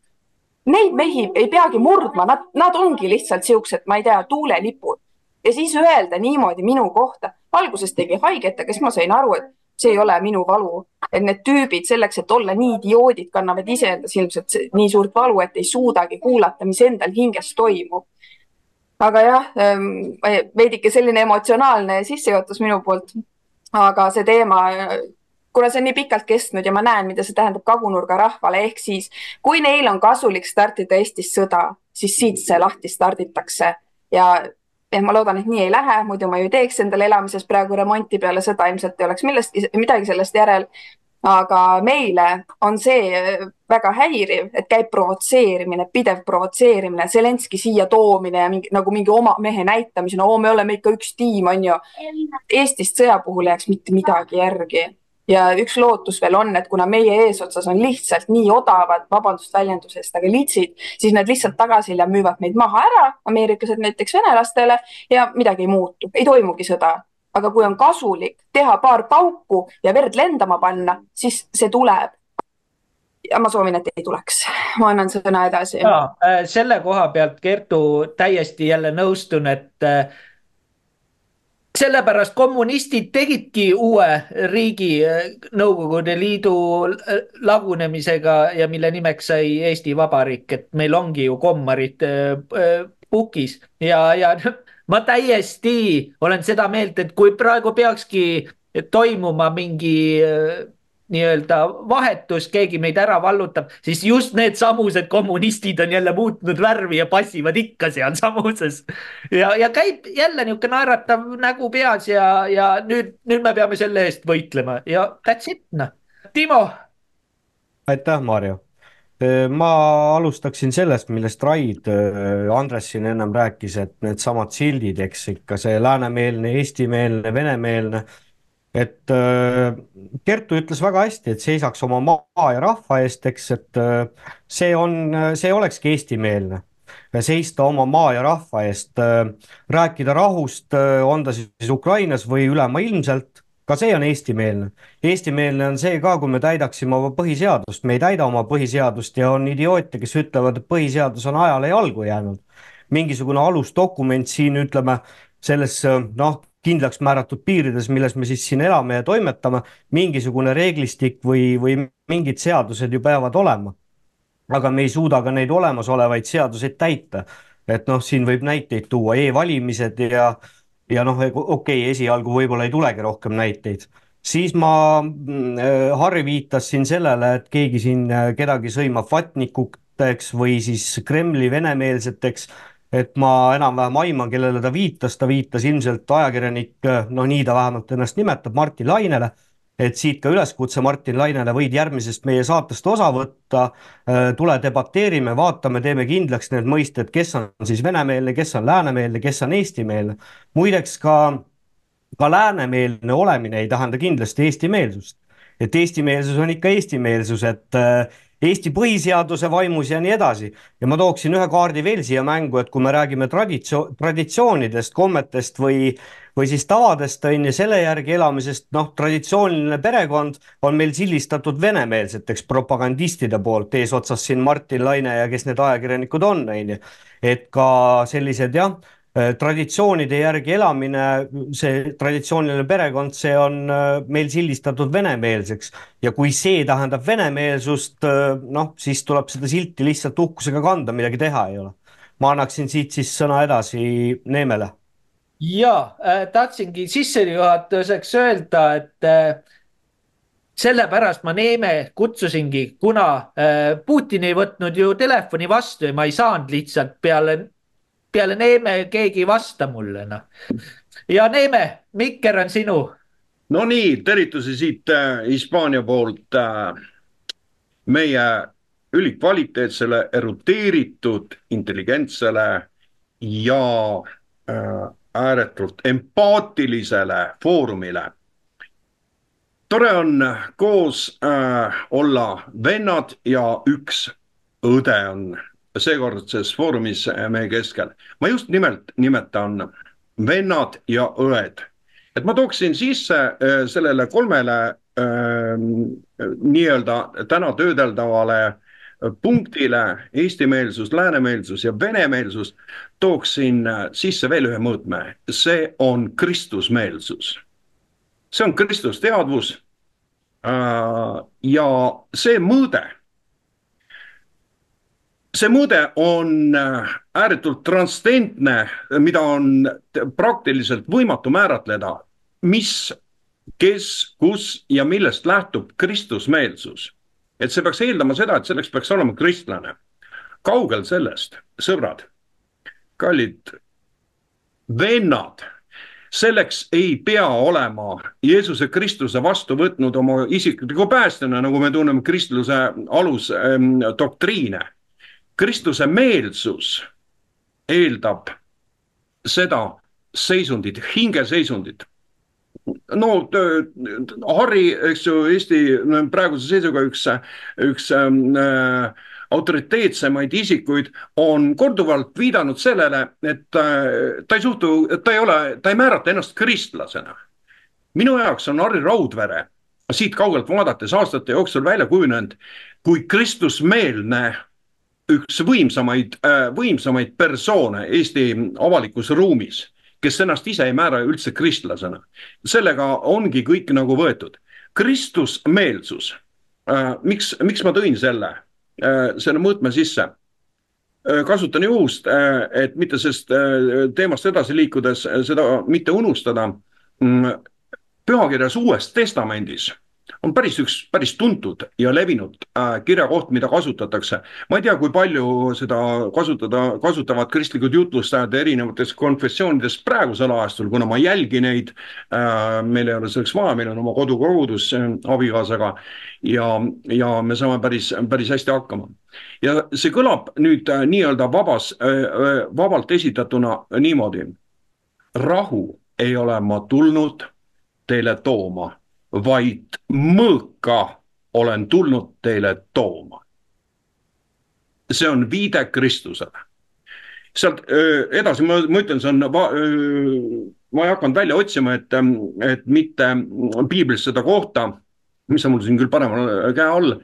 Speaker 9: neid mehi ei peagi murdma, nad, nad ongi lihtsalt siuksed, ma ei tea, tuulelipud. ja siis öelda niimoodi minu kohta, alguses tegi haiget, aga siis ma sain aru, et see ei ole minu valu. et need tüübid selleks, et olla nii idioodid, kannavad iseendas ilmselt nii suurt valu, et ei suudagi kuulata, mis endal hinges toimub. aga jah, ähm, veidike selline emotsionaalne sissejuhatus minu poolt. aga see teema kuna see on nii pikalt kestnud ja ma näen, mida see tähendab kagunurga rahvale, ehk siis kui neil on kasulik startida Eestis sõda, siis siit see lahti starditakse ja ja ma loodan, et nii ei lähe, muidu ma ju teeks endale elamises praegu remonti, peale seda ilmselt ei oleks millestki, midagi sellest järel. aga meile on see väga häiriv, et käib provotseerimine, pidev provotseerimine, Zelenski siia toomine ja mingi nagu mingi oma mehe näitamisena no,, me oleme ikka üks tiim, on ju. Eestist sõja puhul ei jääks mitte midagi järgi ja üks lootus veel on, et kuna meie eesotsas on lihtsalt nii odavad, vabandust väljenduse eest, aga litsid, siis nad lihtsalt tagasilja müüvad meid maha ära, ameeriklased näiteks venelastele ja midagi ei muutu, ei toimugi sõda. aga kui on kasulik teha paar pauku ja verd lendama panna, siis see tuleb ja ma soovin, et ei tuleks. ma annan sõna edasi.
Speaker 2: Äh, selle koha pealt, Kertu, täiesti jälle nõustun, et äh, sellepärast kommunistid tegidki uue riigi äh, Nõukogude Liidu äh, lagunemisega ja mille nimeks sai Eesti Vabariik, et meil ongi ju kommarid äh, pukis. Ja, ja ma täiesti olen seda meelt, et kui praegu peakski toimuma mingi nii-öelda vahetus, keegi meid ära vallutab, siis just needsamused kommunistid on jälle muutnud värvi ja passivad ikka sealsamuses. ja, ja käib jälle niisugune naeratav nägu peas ja, ja nüüd, nüüd me peame selle eest võitlema ja that's it noh. Timo.
Speaker 7: aitäh, Maarja. ma alustaksin sellest, millest Raid Andres siin ennem rääkis, et needsamad sildid, eks ikka see läänemeelne, eestimeelne, venemeelne et äh, Kertu ütles väga hästi, et seisaks oma maa ja rahva eest, eks, et äh, see on, see olekski eestimeelne, seista oma maa ja rahva eest, äh, rääkida rahust, on ta siis Ukrainas või ülemaailmselt, ka see on eestimeelne. eestimeelne on see ka, kui me täidaksime oma põhiseadust, me ei täida oma põhiseadust ja on idioote, kes ütlevad, et põhiseadus on ajale jalgu jäänud. mingisugune alusdokument siin ütleme, selles noh, kindlaks määratud piirides, milles me siis siin elame ja toimetame, mingisugune reeglistik või, või mingid seadused ju peavad olema. aga me ei suuda ka neid olemasolevaid seaduseid täita. et noh, siin võib näiteid tuua e, e-valimised ja, ja noh, okei okay,, esialgu võib-olla ei tulegi rohkem näiteid siis ma, äh, Harri viitas siin sellele, et keegi siin äh, kedagi sõimab vatnikuteks või siis Kremli venemeelseteks et ma enam-vähem aiman, kellele ta viitas, ta viitas ilmselt ajakirjanik, no nii ta vähemalt ennast nimetab, Martin Lainele, et siit ka üleskutse Martin Lainele, võid järgmisest meie saatest osa võtta, tule debateerime, vaatame, teeme kindlaks need mõisted, kes on siis venemeelne, kes on läänemeelne, kes on eestimeelne. muideks ka, ka läänemeelne olemine ei tähenda kindlasti eestimeelsust. et eestimeelsus on ikka eestimeelsus, et äh, Eesti põhiseaduse vaimus ja nii edasi. ja ma tooksin ühe kaardi veel siia mängu, et kui me räägime traditsio-, traditsioonidest, kommetest või, või siis tavadest, on ju, selle järgi elamisest, noh, traditsiooniline perekond on meil sildistatud venemeelseteks propagandistide poolt, eesotsas siin Martin Laine ja kes need ajakirjanikud on, on ju. et ka sellised jah traditsioonide järgi elamine, see traditsiooniline perekond, see on äh, meil sildistatud venemeelseks ja kui see tähendab venemeelsust, äh, noh, siis tuleb seda silti lihtsalt uhkusega kanda, midagi teha ei ole. ma annaksin siit siis sõna edasi Neemele.
Speaker 2: ja äh, tahtsingi sissejuhatuseks öelda, et äh, sellepärast ma Neeme kutsusingi, kuna äh, Putin ei võtnud ju telefoni vastu ja ma ei saanud lihtsalt peale peale Neeme keegi ei vasta mulle, noh. ja Neeme, mikker on sinu.
Speaker 4: no nii, tervitusi siit äh, Hispaania poolt äh, meie ülikvaliteetsele, eruteeritud, intelligentsele ja äh, ääretult empaatilisele foorumile. tore on koos äh, olla vennad ja üks õde on seekordses foorumis meie keskel. ma just nimelt nimetan vennad ja õed. et ma tooksin sisse äh, sellele kolmele äh, nii-öelda täna töödeldavale punktile eestimeelsus, läänemeelsus ja venemeelsus, tooksin äh, sisse veel ühe mõõtme, see on kristusmeelsus. see on kristusteadvus. ja see mõõde see mõõde on äh, ääretult transcendentne, mida on praktiliselt võimatu määratleda, mis, kes, kus ja millest lähtub kristusmeelsus. et see peaks eeldama seda, et selleks peaks olema kristlane. kaugel sellest, sõbrad, kallid vennad selleks ei pea olema Jeesuse Kristuse vastu võtnud oma isikliku päästjana, nagu me tunneme kristluse alusdoktriine ähm,. Kristuse meelsus eeldab seda seisundit, hingeseisundit. no Harri, eks ju, Eesti praeguse seisuga üks, üks äh, autoriteetsemaid isikuid on korduvalt viidanud sellele, et äh, ta ei suhtu, ta ei ole, ta ei määrata ennast kristlasena. minu jaoks on Harri Raudvere siit kaugelt vaadates aastate jooksul välja kujunenud kui kristusmeelne üks võimsamaid, äh, võimsamaid persoone Eesti avalikus ruumis, kes ennast ise ei määra üldse kristlasena. sellega ongi kõik nagu võetud. kristusmeelsus, äh, miks, miks ma tõin selle? Äh, selle mõõtme sisse. Kasutan juhust, et mitte sellest teemast edasi liikudes seda mitte unustada. Mm, pühakirjas Uues Testamendis on päris üks päris tuntud ja levinud äh, kirjakoht, mida kasutatakse. ma ei tea, kui palju seda kasutada, kasutavad kristlikud jutlustajad erinevates konfessioonides praegusel ajastul, kuna ma jälgin neid äh,. meil ei ole selleks vaja, meil on oma kodukogudus abikaasaga ja, ja me saame päris, päris hästi hakkama. ja see kõlab nüüd äh, nii-öelda vabas vabalt esitatuna niimoodi. rahu ei ole ma tulnud teile tooma vaid mõõka olen tulnud teile tooma. see on viide Kristusele. sealt edasi ma, ma ütlen, see on, ma ei hakanud välja otsima, et, et mitte piiblis seda kohta, mis on mul siin küll paremal käe all.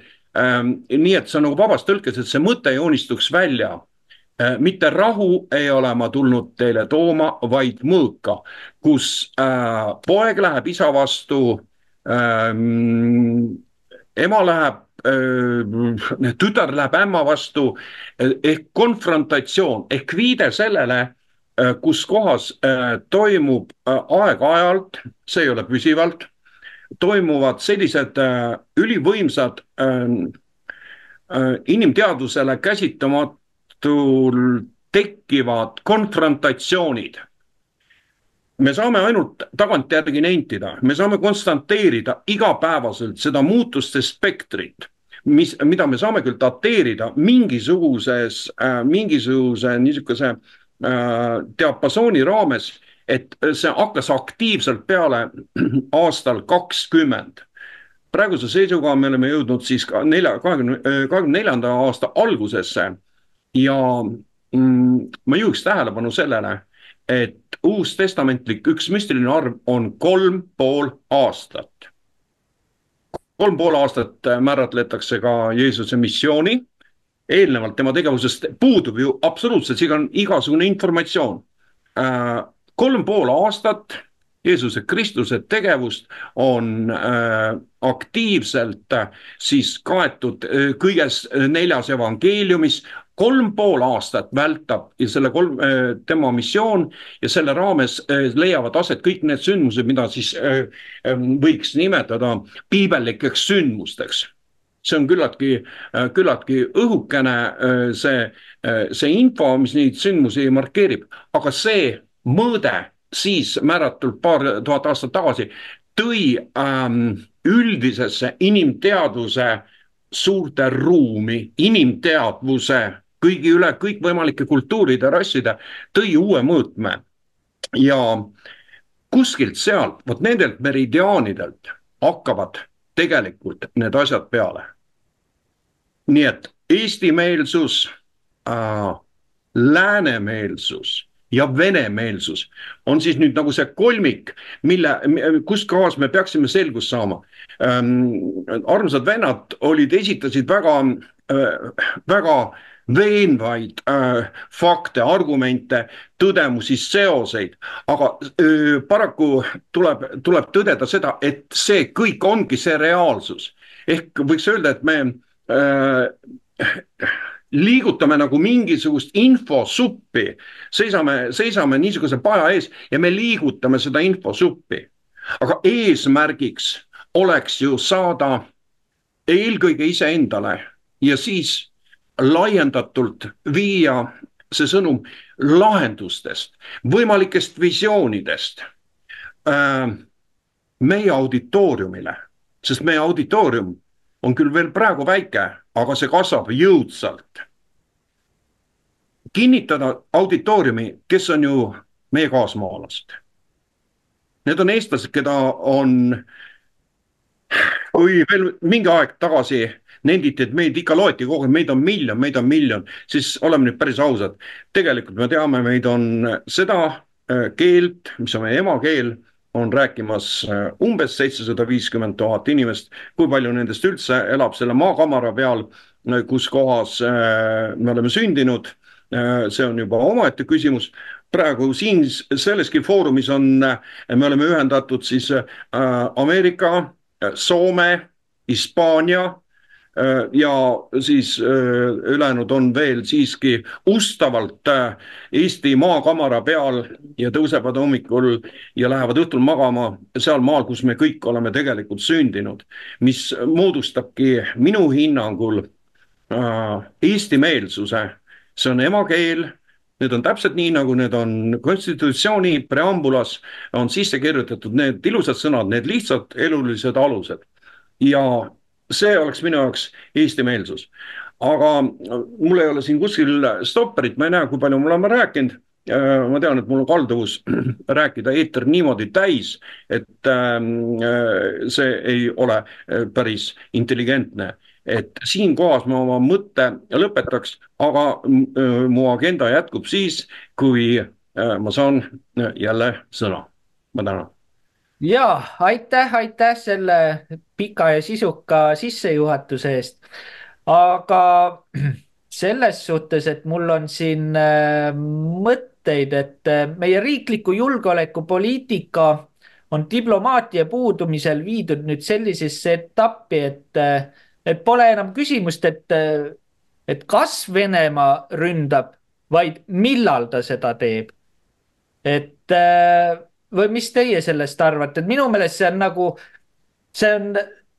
Speaker 4: nii et see on nagu vabas tõlkes, et see mõte joonistuks välja mitte rahu ei ole ma tulnud teile tooma, vaid mõõka, kus äh, poeg läheb isa vastu Ähm, ema läheb äh,, tütar läheb ämma vastu ehk konfrontatsioon ehk viide sellele kus kohas toimub aeg-ajalt, see ei ole püsivalt, toimuvad sellised ülivõimsad inimteadvusele käsitamatul tekkivad konfrontatsioonid me saame ainult tagantjärgi nentida, me saame konstanteerida igapäevaselt seda muutuste spektrit, mis, mida me saame küll dateerida mingisuguses äh,, mingisuguse niisuguse äh, diapasooni raames, et see hakkas aktiivselt peale aastal kakskümmend. Praeguse seisuga me oleme jõudnud siis ka nelja, kahekümne, kahekümne neljanda aasta algusesse ja mm, ma juhiks tähelepanu sellele, et uustestamentlik üks müstiline arv on kolm pool aastat. kolm pool aastat määratletakse ka Jeesuse missiooni. eelnevalt tema tegevusest puudub ju absoluutselt, siin on igasugune informatsioon. Äh, kolm pool aastat Jeesuse Kristuse tegevust on äh, aktiivselt äh, siis kaetud äh, kõiges neljas evangeeliumis, kolm pool aastat vältab ja selle kolm, äh, tema missioon ja selle raames äh, leiavad aset kõik need sündmused, mida siis äh, võiks nimetada piibellikeks sündmusteks. see on küllaltki, küllaltki õhukene see, see info, mis neid sündmusi markeerib, aga see mõõde siis määratult paar tuhat aastat tagasi tõi ähm, üldisesse inimteadvuse suurde ruumi, inimteadvuse kõigi üle kõikvõimalike kultuuride, rasside, tõi uue mõõtme. ja kuskilt sealt, vot nendelt meridiaanidelt hakkavad tegelikult need asjad peale. nii et eestimeelsus äh,, läänemeelsus ja venemeelsus on siis nüüd nagu see kolmik, mille, kus kohas me peaksime selgust saama ähm,. armsad vennad olid, esitasid väga äh,, väga veenvaid äh, fakte, argumente, tõdemusi, seoseid, aga öö, paraku tuleb, tuleb tõdeda seda, et see kõik ongi see reaalsus. ehk võiks öelda, et me öö, liigutame nagu mingisugust infosuppi, seisame, seisame niisuguse paja ees ja me liigutame seda infosuppi. aga eesmärgiks oleks ju saada eelkõige iseendale ja siis laiendatult viia see sõnum lahendustest, võimalikest visioonidest äh, meie auditooriumile, sest meie auditoorium on küll veel praegu väike, aga see kasvab jõudsalt. kinnitada auditooriumi, kes on ju meie kaasmaalased. Need on eestlased, keda on, kui veel mingi aeg tagasi nenditi, et meid ikka loeti kogu aeg, meid on miljon, meid on miljon, siis oleme nüüd päris ausad. tegelikult me teame, meid on seda äh, keelt, mis on meie emakeel on rääkimas äh, umbes seitsesada viiskümmend tuhat inimest. kui palju nendest üldse elab selle maakamara peal, kus kohas me oleme sündinud, see on juba omaette küsimus. praegu siin selleski foorumis on, me oleme ühendatud siis Ameerika, Soome, Hispaania ja siis äh, ülejäänud on veel siiski ustavalt äh, Eesti maakamara peal ja tõusevad hommikul ja lähevad õhtul magama seal maal, kus me kõik oleme tegelikult sündinud, mis moodustabki minu hinnangul eestimeelsuse, see on emakeel Need on täpselt nii, nagu need on konstitutsiooni preambulas on sisse kirjutatud need ilusad sõnad, need lihtsad elulised alused. ja see oleks minu jaoks eestimeelsus. aga mul ei ole siin kuskil stopperit, ma ei näe, kui palju me oleme rääkinud äh, ma tean, et mul on kalduvus rääkida eeter niimoodi täis, et ähm, äh, see ei ole äh, päris intelligentne. et siinkohas ma oma mõtte lõpetaks, aga mu agenda jätkub siis, kui ma saan jälle sõna. ma tänan
Speaker 2: ja aitäh, aitäh selle pika ja sisuka sissejuhatuse eest. aga selles suhtes, et mul on siin äh, mõtteid, et äh, meie riikliku julgeolekupoliitika on diplomaatia puudumisel viidud nüüd sellisesse etappi, et, äh, et pole enam küsimust, et, et kas Venemaa ründab, vaid millal ta seda teeb. et või mis teie sellest arvate, et minu meelest see on nagu, see on,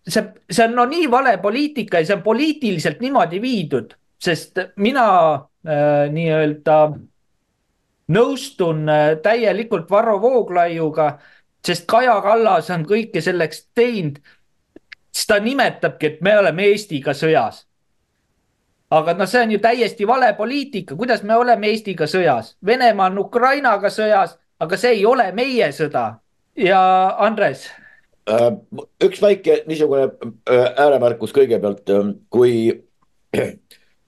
Speaker 2: see, see on no nii vale poliitika ja see on poliitiliselt niimoodi viidud, sest mina äh, nii-öelda nõustun äh, täielikult Varro Vooglaiuga, sest Kaja Kallas on kõike selleks teinud. siis ta nimetabki, et me oleme Eestiga sõjas. aga noh, see on ju täiesti vale poliitika, kuidas me oleme Eestiga sõjas, Venemaa on Ukrainaga sõjas aga see ei ole meie sõda. ja Andres?
Speaker 6: Äh, üks väike niisugune äh, ääremärkus kõigepealt, ähm, kui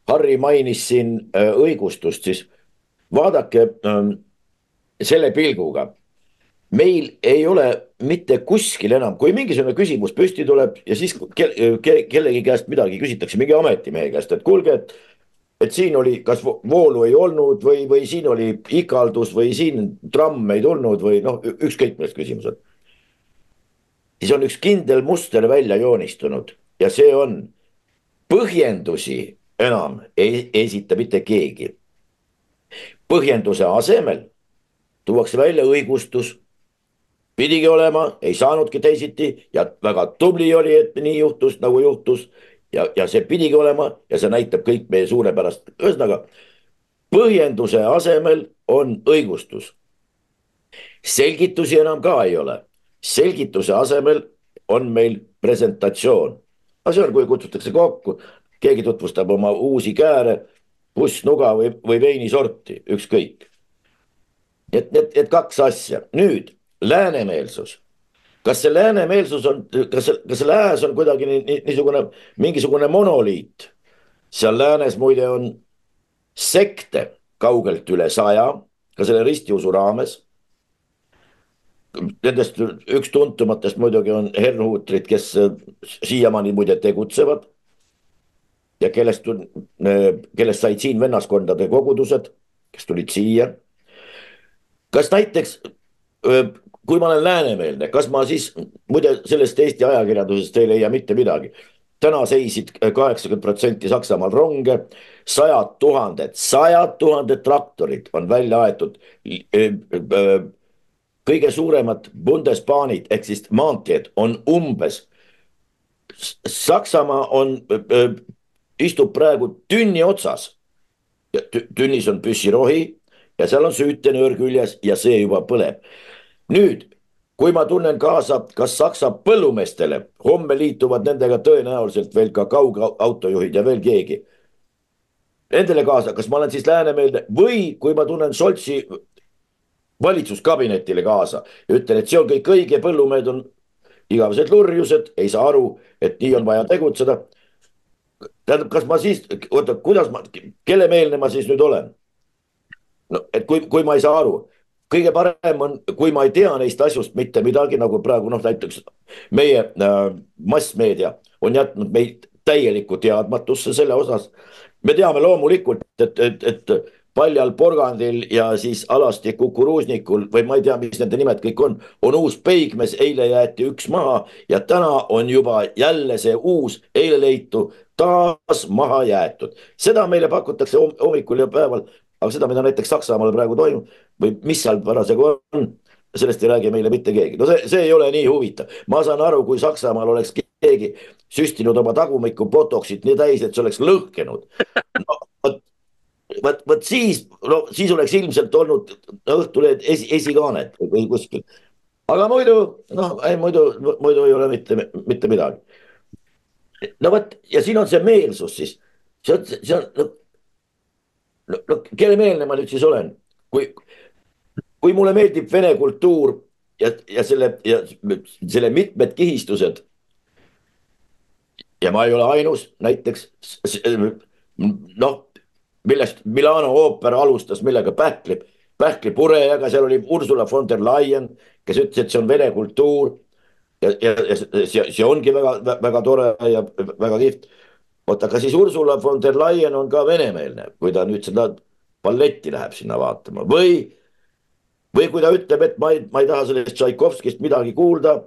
Speaker 6: Harri mainis siin äh, õigustust, siis vaadake selle pilguga. meil ei ole mitte kuskil enam, kui mingisugune küsimus püsti tuleb ja siis ke ke kellegi käest midagi küsitakse, mingi ametimehe käest, et kuulge, et et siin oli, kas voolu ei olnud või, või siin oli ikaldus või siin tramm ei tulnud või noh, ükskõik milles küsimused. siis on üks kindel muster välja joonistunud ja see on põhjendusi enam ei esita mitte keegi. põhjenduse asemel tuuakse välja õigustus. pidigi olema, ei saanudki teisiti ja väga tubli oli, et nii juhtus, nagu juhtus ja, ja see pidigi olema ja see näitab kõik meie suurepärast, ühesõnaga põhjenduse asemel on õigustus. selgitusi enam ka ei ole, selgituse asemel on meil presentatsioon. aga see on, kui kutsutakse kokku, keegi tutvustab oma uusi kääre, pussnuga või, või veinisorti, ükskõik. et need, need kaks asja, nüüd läänemeelsus kas see läänemeelsus on, kas, kas lääs on kuidagi nii, niisugune mingisugune monoliit? seal läänes muide on sekte kaugelt üle saja, ka selle ristiusu raames. Nendest üks tuntumatest muidugi on Herrhuutrid, kes siiamaani muide tegutsevad. ja kellest, kellest said siin vennaskondade kogudused, kes tulid siia. kas näiteks kui ma olen läänemeelne, kas ma siis, muide sellest Eesti ajakirjandusest ei leia mitte midagi. täna seisid kaheksakümmend protsenti Saksamaal ronge, sajad tuhanded, sajad tuhanded traktorid on välja aetud. kõige suuremad Bundesbahnid ehk siis maanteed on umbes. Saksamaa on, istub praegu tünni otsas tünnis on püssirohi ja seal on süütenöör küljes ja see juba põleb. Nüüd, kui ma tunnen kaasa, kas Saksa põllumeestele, homme liituvad nendega tõenäoliselt veel ka kaugautojuhid ja veel keegi. Nendele kaasa, kas ma olen siis läänemeelne või kui ma tunnen Scholzi valitsuskabinetile kaasa ja ütlen, et see on kõik õige, põllumehed on igavesed lurjused, ei saa aru, et nii on vaja tegutseda. tähendab, kas ma siis, oota, kuidas ma, kelle meelne ma siis nüüd olen? no et kui, kui ma ei saa aru, kõige parem on, kui ma ei tea neist asjust mitte midagi, nagu praegu noh, näiteks meie äh, massmeedia on jätnud meid täielikku teadmatusse selle osas. me teame loomulikult, et, et, et paljal porgandil ja siis alasti kukuruusnikul või ma ei tea, mis nende nimed kõik on, on uus peigmees, eile jäeti üks maha ja täna on juba jälle see uus eile leitu taas maha jäetud. seda meile pakutakse hommikul ja päeval aga seda, mida näiteks Saksamaal praegu toimub või mis seal parasjagu on, sellest ei räägi meile mitte keegi. no see, see ei ole nii huvitav. ma saan aru, kui Saksamaal oleks keegi süstinud oma tagumikku botox'it nii täis, et see oleks lõhkenud no,. vot, vot, vot siis, no siis oleks ilmselt olnud Õhtulehed esi, esikaanet või kuskil. aga muidu, noh, ei muidu, muidu ei ole mitte, mitte midagi. no vot ja siin on see meelsus siis, see on, see on no, no, kelle meelne ma nüüd siis olen, kui, kui mulle meeldib vene kultuur ja, ja selle ja selle mitmed kihistused. ja ma ei ole ainus, näiteks noh, millest Milano ooper alustas, millega pähkli, pähklipurejega, seal oli Ursula von der Leyen, kes ütles, et see on vene kultuur. ja, ja, ja see, see ongi väga, väga tore ja väga kihvt vot aga siis Ursula von der Leyen on ka venemeelne, kui ta nüüd seda balletti läheb sinna vaatama või, või kui ta ütleb, et ma ei, ma ei taha sellest Tšaikovskist midagi kuulda,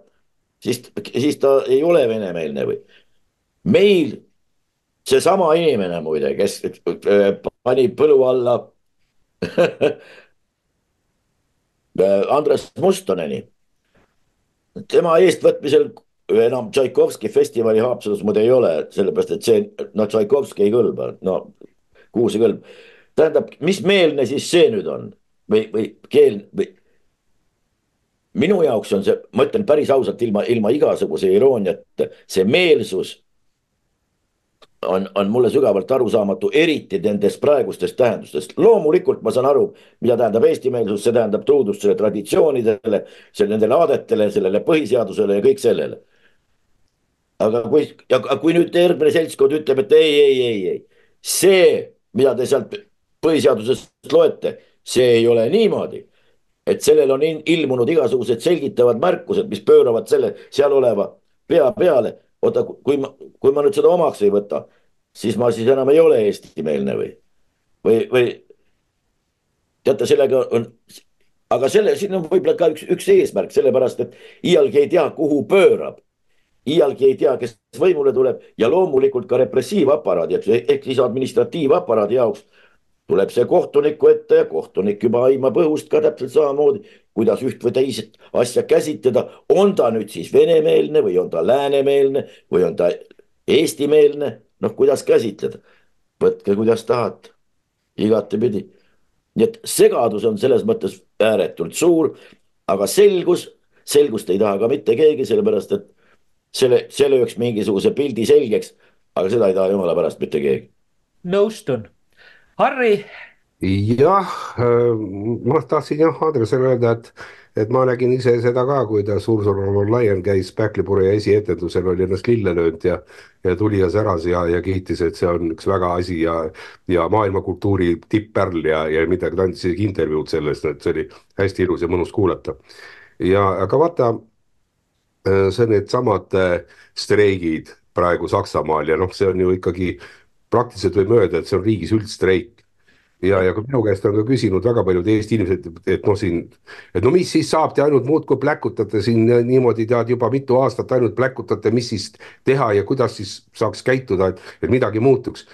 Speaker 6: siis, siis ta ei ole venemeelne või. meil seesama inimene muide, kes äh, pani põlu alla Andres Mustoneni, tema eestvõtmisel enam Tšaikovski festivali Haapsalus muide ei ole, sellepärast et see, no Tšaikovski ei kõlba, no kuhu see kõlb. tähendab, mis meelne siis see nüüd on või, või keel või. minu jaoks on see, ma ütlen päris ausalt, ilma, ilma igasuguse irooniata, see meelsus on, on mulle sügavalt arusaamatu, eriti nendest praegustest tähendustest. loomulikult ma saan aru, mida tähendab eestimeelsus, see tähendab truudust selle traditsioonidele, nendele aadetele, sellele põhiseadusele ja kõik sellele aga kui, kui nüüd järgmine seltskond ütleb, et ei, ei, ei, ei, see, mida te sealt põhiseadusest loete, see ei ole niimoodi. et sellel on ilmunud igasugused selgitavad märkused, mis pööravad selle seal oleva pea peale. oota, kui ma, kui ma nüüd seda omaks ei võta, siis ma siis enam ei ole eestimeelne või, või, või teate, sellega on, aga selle, siin on võib-olla ka üks, üks eesmärk, sellepärast et iialgi ei tea, kuhu pöörab iialgi ei tea, kes võimule tuleb ja loomulikult ka repressiivaparaadi, ehk siis administratiivaparaadi jaoks tuleb see kohtuniku ette ja kohtunik juba aimab õhust ka täpselt samamoodi, kuidas üht või teist asja käsitleda. on ta nüüd siis venemeelne või on ta läänemeelne või on ta eestimeelne, noh, kuidas käsitleda. võtke, kuidas tahate, igatepidi. nii et segadus on selles mõttes ääretult suur, aga selgus, selgust ei taha ka mitte keegi, sellepärast et selle, see lööks mingisuguse pildi selgeks, aga seda ei taha jumala pärast mitte keegi.
Speaker 2: nõustun. Harri.
Speaker 3: jah, ma tahtsin jah Andresele öelda, et, et ma nägin ise seda ka, kuidas Ursula von Leyen käis Pähklipurje esietendusel, oli ennast lille löönud ja ja tuli ja säras ja, ja kiitis, et see on üks väga asi ja, ja maailmakultuuri tipppärl ja, ja midagi, ta andis isegi intervjuud sellest, et see oli hästi ilus ja mõnus kuulata. ja aga vaata Äh, see on needsamad äh, streigid praegu Saksamaal ja noh, see on ju ikkagi praktiliselt võime öelda, et see on riigis üldstreik. ja, ja minu käest on ka küsinud väga paljud Eesti inimesed, et noh, siin, et no mis siis saab, te ainult muudkui pläkutate siin niimoodi tead juba mitu aastat ainult pläkutate, mis siis teha ja kuidas siis saaks käituda, et, et midagi muutuks.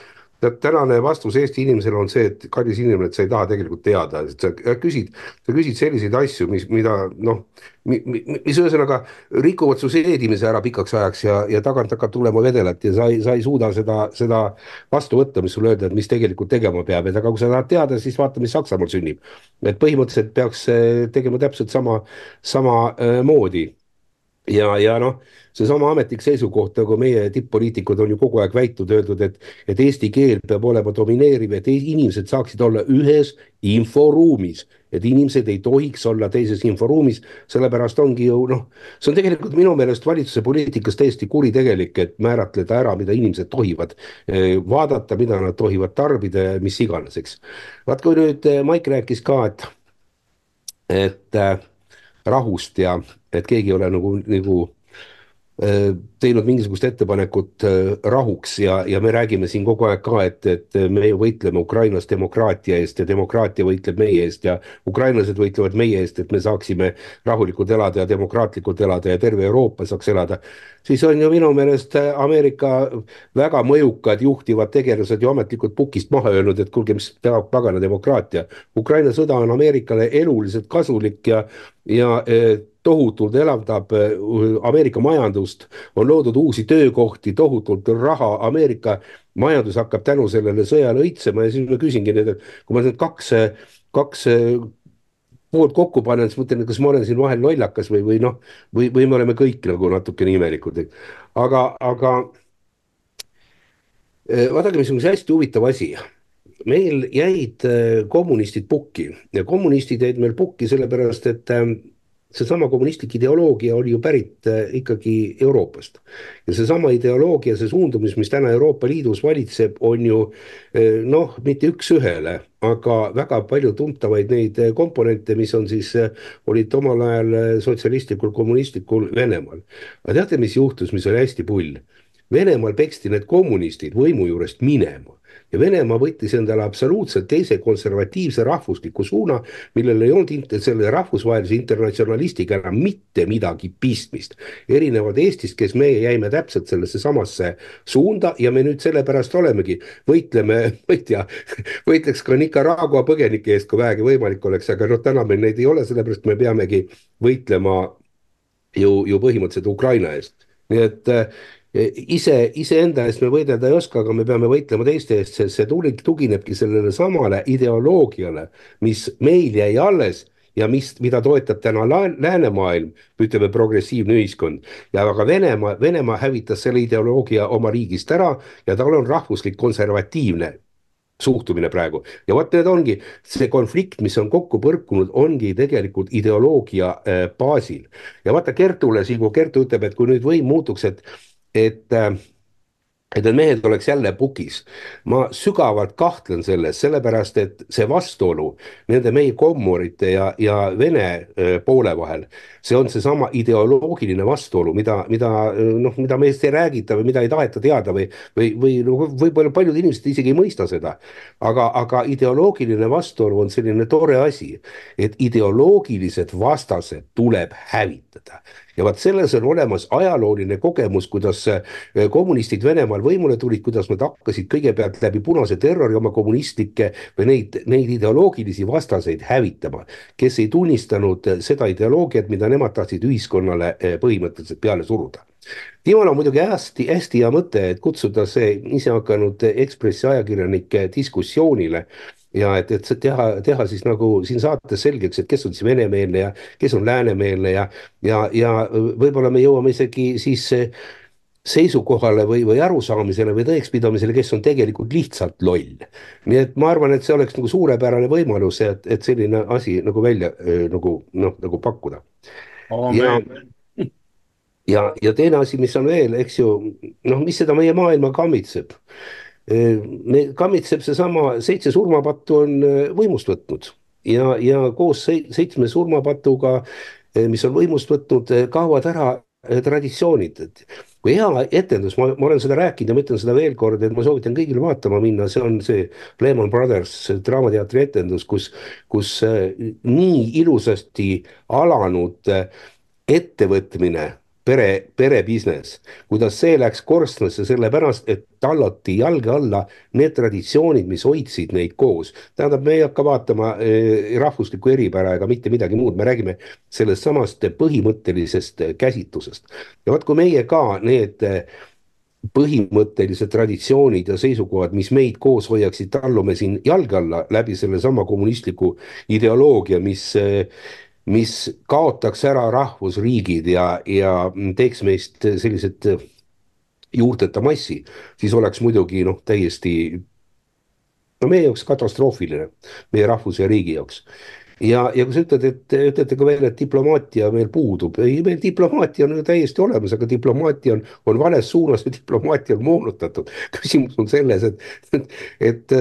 Speaker 3: Tead, tänane vastus Eesti inimesele on see, et kallis inimene, et sa ei taha tegelikult teada, et sa küsid, sa küsid selliseid asju, mis, mida noh, mis ühesõnaga rikuvad su seedimise ära pikaks ajaks ja, ja tagant hakkab tulema vedelat ja sa ei, sa ei suuda seda, seda vastu võtta, mis sulle öelda, et mis tegelikult tegema peab, et aga kui sa tahad teada, siis vaata, mis Saksamaal sünnib. et põhimõtteliselt peaks tegema täpselt sama, sama äh, moodi ja, ja noh, seesama ametlik seisukoht, nagu meie tipp-poliitikud on ju kogu aeg väitnud, öeldud, et, et eesti keel peab olema domineeriv, et inimesed saaksid olla ühes inforuumis, et inimesed ei tohiks olla teises inforuumis, sellepärast ongi ju noh, see on tegelikult minu meelest valitsuse poliitikas täiesti kuritegelik, et määratleda ära, mida inimesed tohivad eh, vaadata, mida nad tohivad tarbida ja mis iganes, eks. vaat kui nüüd eh, Maik rääkis ka, et, et äh, rahust ja et keegi ei ole nagu, nagu teinud mingisugust ettepanekut äh, rahuks ja, ja me räägime siin kogu aeg ka, et, et me võitleme Ukrainas demokraatia eest ja demokraatia võitleb meie eest ja ukrainlased võitlevad meie eest, et me saaksime rahulikult elada ja demokraatlikult elada ja terve Euroopa saaks elada. siis on ju minu meelest Ameerika väga mõjukad juhtivad tegelased ju ametlikult pukist maha öelnud, et kuulge, mis pagana demokraatia. Ukraina sõda on Ameerikale eluliselt kasulik ja, ja tohutult elavdab äh, Ameerika majandust, on loodud uusi töökohti, tohutult raha, Ameerika majandus hakkab tänu sellele sõjale õitsema ja siis ma küsingi nüüd, et kui ma need kaks, kaks poolt kokku panen, siis mõtlen, et kas ma olen siin vahel lollakas või, või noh, või, või me oleme kõik nagu natukene imelikud, aga, aga äh, vaadake, mis on see hästi huvitav asi. Meil jäid äh, kommunistid pukki ja kommunistid jäid meil pukki sellepärast, et seesama kommunistlik ideoloogia oli ju pärit äh, ikkagi Euroopast. ja seesama ideoloogia, see suundumus, mis täna Euroopa Liidus valitseb, on ju äh, noh, mitte üks-ühele, aga väga palju tuntavaid neid äh, komponente, mis on siis, olid omal ajal sotsialistlikul, kommunistlikul Venemaal. aga teate, mis juhtus, mis oli hästi pull? Venemaal peksti need kommunistid võimu juurest minema ja Venemaa võttis endale absoluutselt teise konservatiivse rahvusliku suuna, millel ei olnud selle rahvusvahelise internatsionalistiga enam mitte midagi pistmist. erinevalt Eestist, kes meie jäime täpselt sellesse samasse suunda ja me nüüd sellepärast olemegi, võitleme, ma ei tea, võitleks ka Nicaragua põgenike eest, kui vähegi võimalik oleks, aga noh, täna meil neid ei ole, sellepärast me peamegi võitlema ju, ju põhimõtteliselt Ukraina eest nii et ise, iseenda eest me võidelda ei oska, aga me peame võitlema teiste eest, sest see tulik tuginebki sellele samale ideoloogiale, mis meil jäi alles ja mis, mida toetab täna läänemaailm, ütleme progressiivne ühiskond. ja aga Venemaa, Venemaa hävitas selle ideoloogia oma riigist ära ja tal on rahvuslik konservatiivne suhtumine praegu ja vot need ongi see konflikt, mis on kokku põrkunud, ongi tegelikult ideoloogia äh, baasil. ja vaata Kertule siin, kui Kertu ütleb, et kui nüüd võim muutuks, et et äh, et need mehed oleks jälle pukis. ma sügavalt kahtlen selles, sellepärast et see vastuolu nende meie kommorite ja, ja Vene äh, poole vahel, see on seesama ideoloogiline vastuolu, mida, mida noh, mida meist ei räägita või mida ei taheta teada või, või, või no võib-olla paljud inimesed isegi ei mõista seda. aga, aga ideoloogiline vastuolu on selline tore asi, et ideoloogilised vastased tuleb hävitada ja vaat selles on olemas ajalooline kogemus, kuidas eh, kommunistid Venemaal võimule tulid, kuidas nad hakkasid kõigepealt läbi punase terrori oma kommunistlikke või neid, neid ideoloogilisi vastaseid hävitama, kes ei tunnistanud eh, seda ideoloogiat, mida nemad tahtsid ühiskonnale eh, põhimõtteliselt peale suruda. Tiimal on muidugi hästi, hästi hea mõte, et kutsuda see isehakanud Ekspressi ajakirjanik diskussioonile ja et, et teha, teha siis nagu siin saates selgeks, et kes on siis venemeelne ja kes on läänemeelne ja, ja, ja võib-olla me jõuame isegi siis seisukohale või, või arusaamisele või tõekspidamisele, kes on tegelikult lihtsalt loll. nii et ma arvan, et see oleks nagu suurepärane võimalus, et, et selline asi nagu välja nagu noh, nagu pakkuda. ja, ja, ja teine asi, mis on veel, eks ju, noh, mis seda meie maailma kammitseb me kammitseb seesama seitse surmapattu on võimust võtnud. Ja, ja koos seitsme surmapatuga, mis on võimust võtnud, kaovad ära traditsioonid, et kui hea etendus, ma, ma olen seda rääkinud ja ma ütlen seda veel kord, et ma soovitan kõigil vaatama minna, see on see Lehman Brothers Draamateatri etendus, kus, kus nii ilusasti alanud ettevõtmine pere, pere business, kuidas see läks korstnasse sellepärast, et tallati jalge alla need traditsioonid, mis hoidsid neid koos. tähendab, me ei hakka vaatama eh, rahvuslikku eripära ega mitte midagi muud, me räägime sellest samast põhimõttelisest käsitlusest. ja vot, kui meie ka need eh, põhimõttelised traditsioonid ja seisukohad, mis meid koos hoiaksid, tallume siin jalge alla läbi sellesama kommunistliku ideoloogia, mis eh, mis kaotaks ära rahvusriigid ja, ja teeks meist sellised juurteta massi, siis oleks muidugi noh, täiesti no meie jaoks katastroofiline, meie rahvuse ja riigi jaoks ja, ja kui sa ütled, et ütlete ka veel, et diplomaatia meil puudub, ei, meil diplomaatia on ju täiesti olemas, aga diplomaatia on, on vales suunas ja diplomaatia on moonutatud. küsimus on selles, et, et, et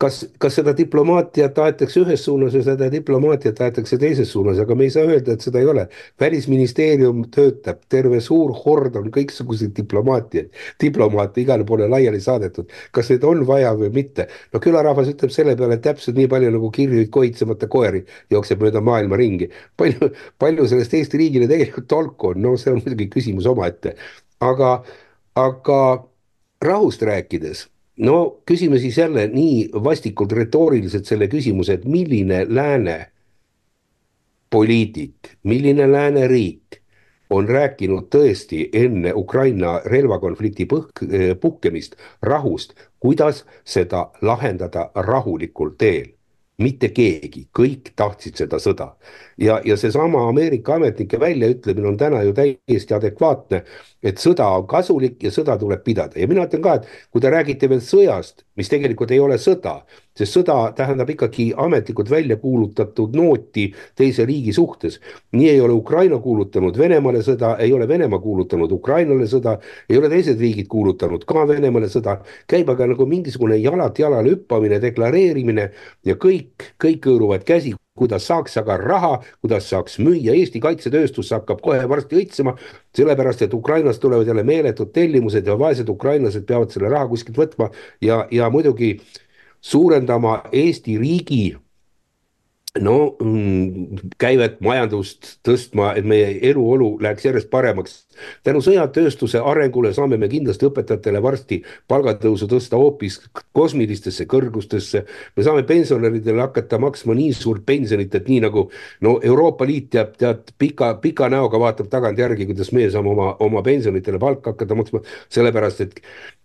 Speaker 3: kas, kas seda diplomaatiat aetakse ühes suunas ja seda diplomaatiat aetakse teises suunas, aga me ei saa öelda, et seda ei ole. välisministeerium töötab, terve suur hord on kõiksuguseid diplomaatiaid, diplomaate igale poole laiali saadetud. kas neid on vaja või mitte? no külarahvas ütleb selle peale täpselt nii palju nagu kirjuid kohitsemata koeri jookseb mööda maailma ringi. palju, palju sellest Eesti riigile tegelikult tolku on, no see on muidugi küsimus omaette. aga, aga rahust rääkides no küsime siis jälle nii vastikult retooriliselt selle küsimuse, et milline lääne poliitik, milline lääneriik on rääkinud tõesti enne Ukraina relvakonflikti põhk, puhkemist rahust, kuidas seda lahendada rahulikul teel mitte keegi, kõik tahtsid seda sõda. ja, ja seesama Ameerika ametnike väljaütlemine on täna ju täiesti adekvaatne, et sõda on kasulik ja sõda tuleb pidada ja mina ütlen ka, et kui te räägite veel sõjast, mis tegelikult ei ole sõda, sest sõda tähendab ikkagi ametlikult välja kuulutatud nooti teise riigi suhtes. nii ei ole Ukraina kuulutanud Venemaale sõda, ei ole Venemaa kuulutanud Ukrainale sõda, ei ole teised riigid kuulutanud ka Venemaale sõda, käib aga nagu mingisugune jalalt jalale hüppamine, deklareerimine ja kõik, kõik hõõruvad käsi kuidas saaks aga raha, kuidas saaks müüa, Eesti kaitsetööstus hakkab kohe varsti õitsema, sellepärast et Ukrainast tulevad jälle meeletud tellimused ja vaesed ukrainlased peavad selle raha kuskilt võtma ja, ja muidugi suurendama Eesti riigi no mm, käivet, majandust tõstma, et meie eluolu läheks järjest paremaks. tänu sõjatööstuse arengule saame me kindlasti õpetajatele varsti palgatõusu tõsta hoopis kosmilistesse kõrgustesse. me saame pensionäridele hakata maksma nii suurt pensionit, et nii nagu no Euroopa Liit jääb tead pika, pika näoga vaatab tagantjärgi, kuidas meie saame oma, oma pensionitele palka hakata maksma, sellepärast et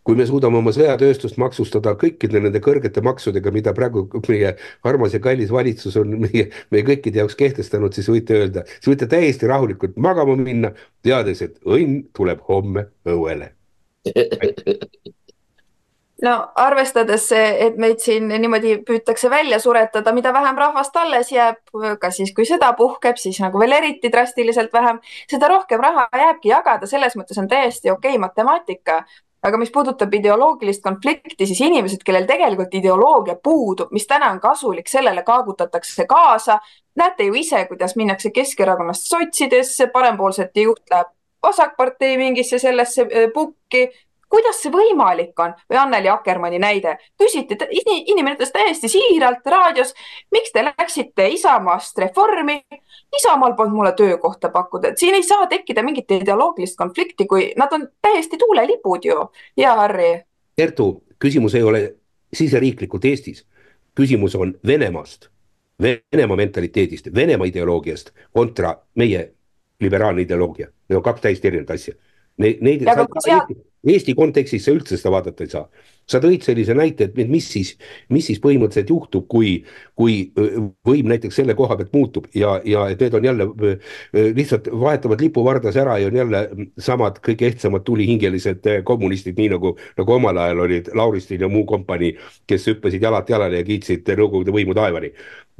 Speaker 3: kui me suudame oma sõjatööstust maksustada kõikide nende kõrgete maksudega, mida praegu meie armas ja kallis valitsus on meie, meie kõikide jaoks kehtestanud, siis võite öelda, siis võite täiesti rahulikult magama minna, teades, et õnn tuleb homme õuele.
Speaker 9: No arvestades, et meid siin niimoodi püütakse välja suretada, mida vähem rahvast alles jääb, ka siis, kui sõda puhkeb, siis nagu veel eriti drastiliselt vähem, seda rohkem raha jääbki jagada, selles mõttes on täiesti okei okay matemaatika aga mis puudutab ideoloogilist konflikti, siis inimesed, kellel tegelikult ideoloogia puudub, mis täna on kasulik, sellele kaagutatakse kaasa. näete ju ise, kuidas minnakse Keskerakonnast sotsidesse, parempoolsete juht läheb vasakpartei mingisse sellesse äh, pukki kuidas see võimalik on või Anneli Akkermanni näide, küsiti, inimene ütles täiesti siiralt raadios, miks te läksite Isamaast Reformi. Isamaal polnud mulle töökohta pakkuda, et siin ei saa tekkida mingit ideoloogilist konflikti, kui nad on täiesti tuulelipud ju. ja Harri.
Speaker 3: Kertu, küsimus ei ole siseriiklikult Eestis, küsimus on Venemaast, Venemaa mentaliteedist, Venemaa ideoloogiast kontra meie liberaalne ideoloogia, need on kaks täiesti erinevat asja. Neid, neid. Eesti kontekstis sa üldse seda vaadata ei saa. sa tõid sellise näite, et mis siis, mis siis põhimõtteliselt juhtub, kui, kui võim näiteks selle koha pealt muutub ja, ja et need on jälle lihtsalt vahetavad lipuvardas ära ja on jälle samad kõige ehtsamad tulihingelised kommunistid, nii nagu, nagu omal ajal olid Lauristin ja muu kompanii, kes hüppasid jalalt jalale ja kiitsid Nõukogude võimu taevani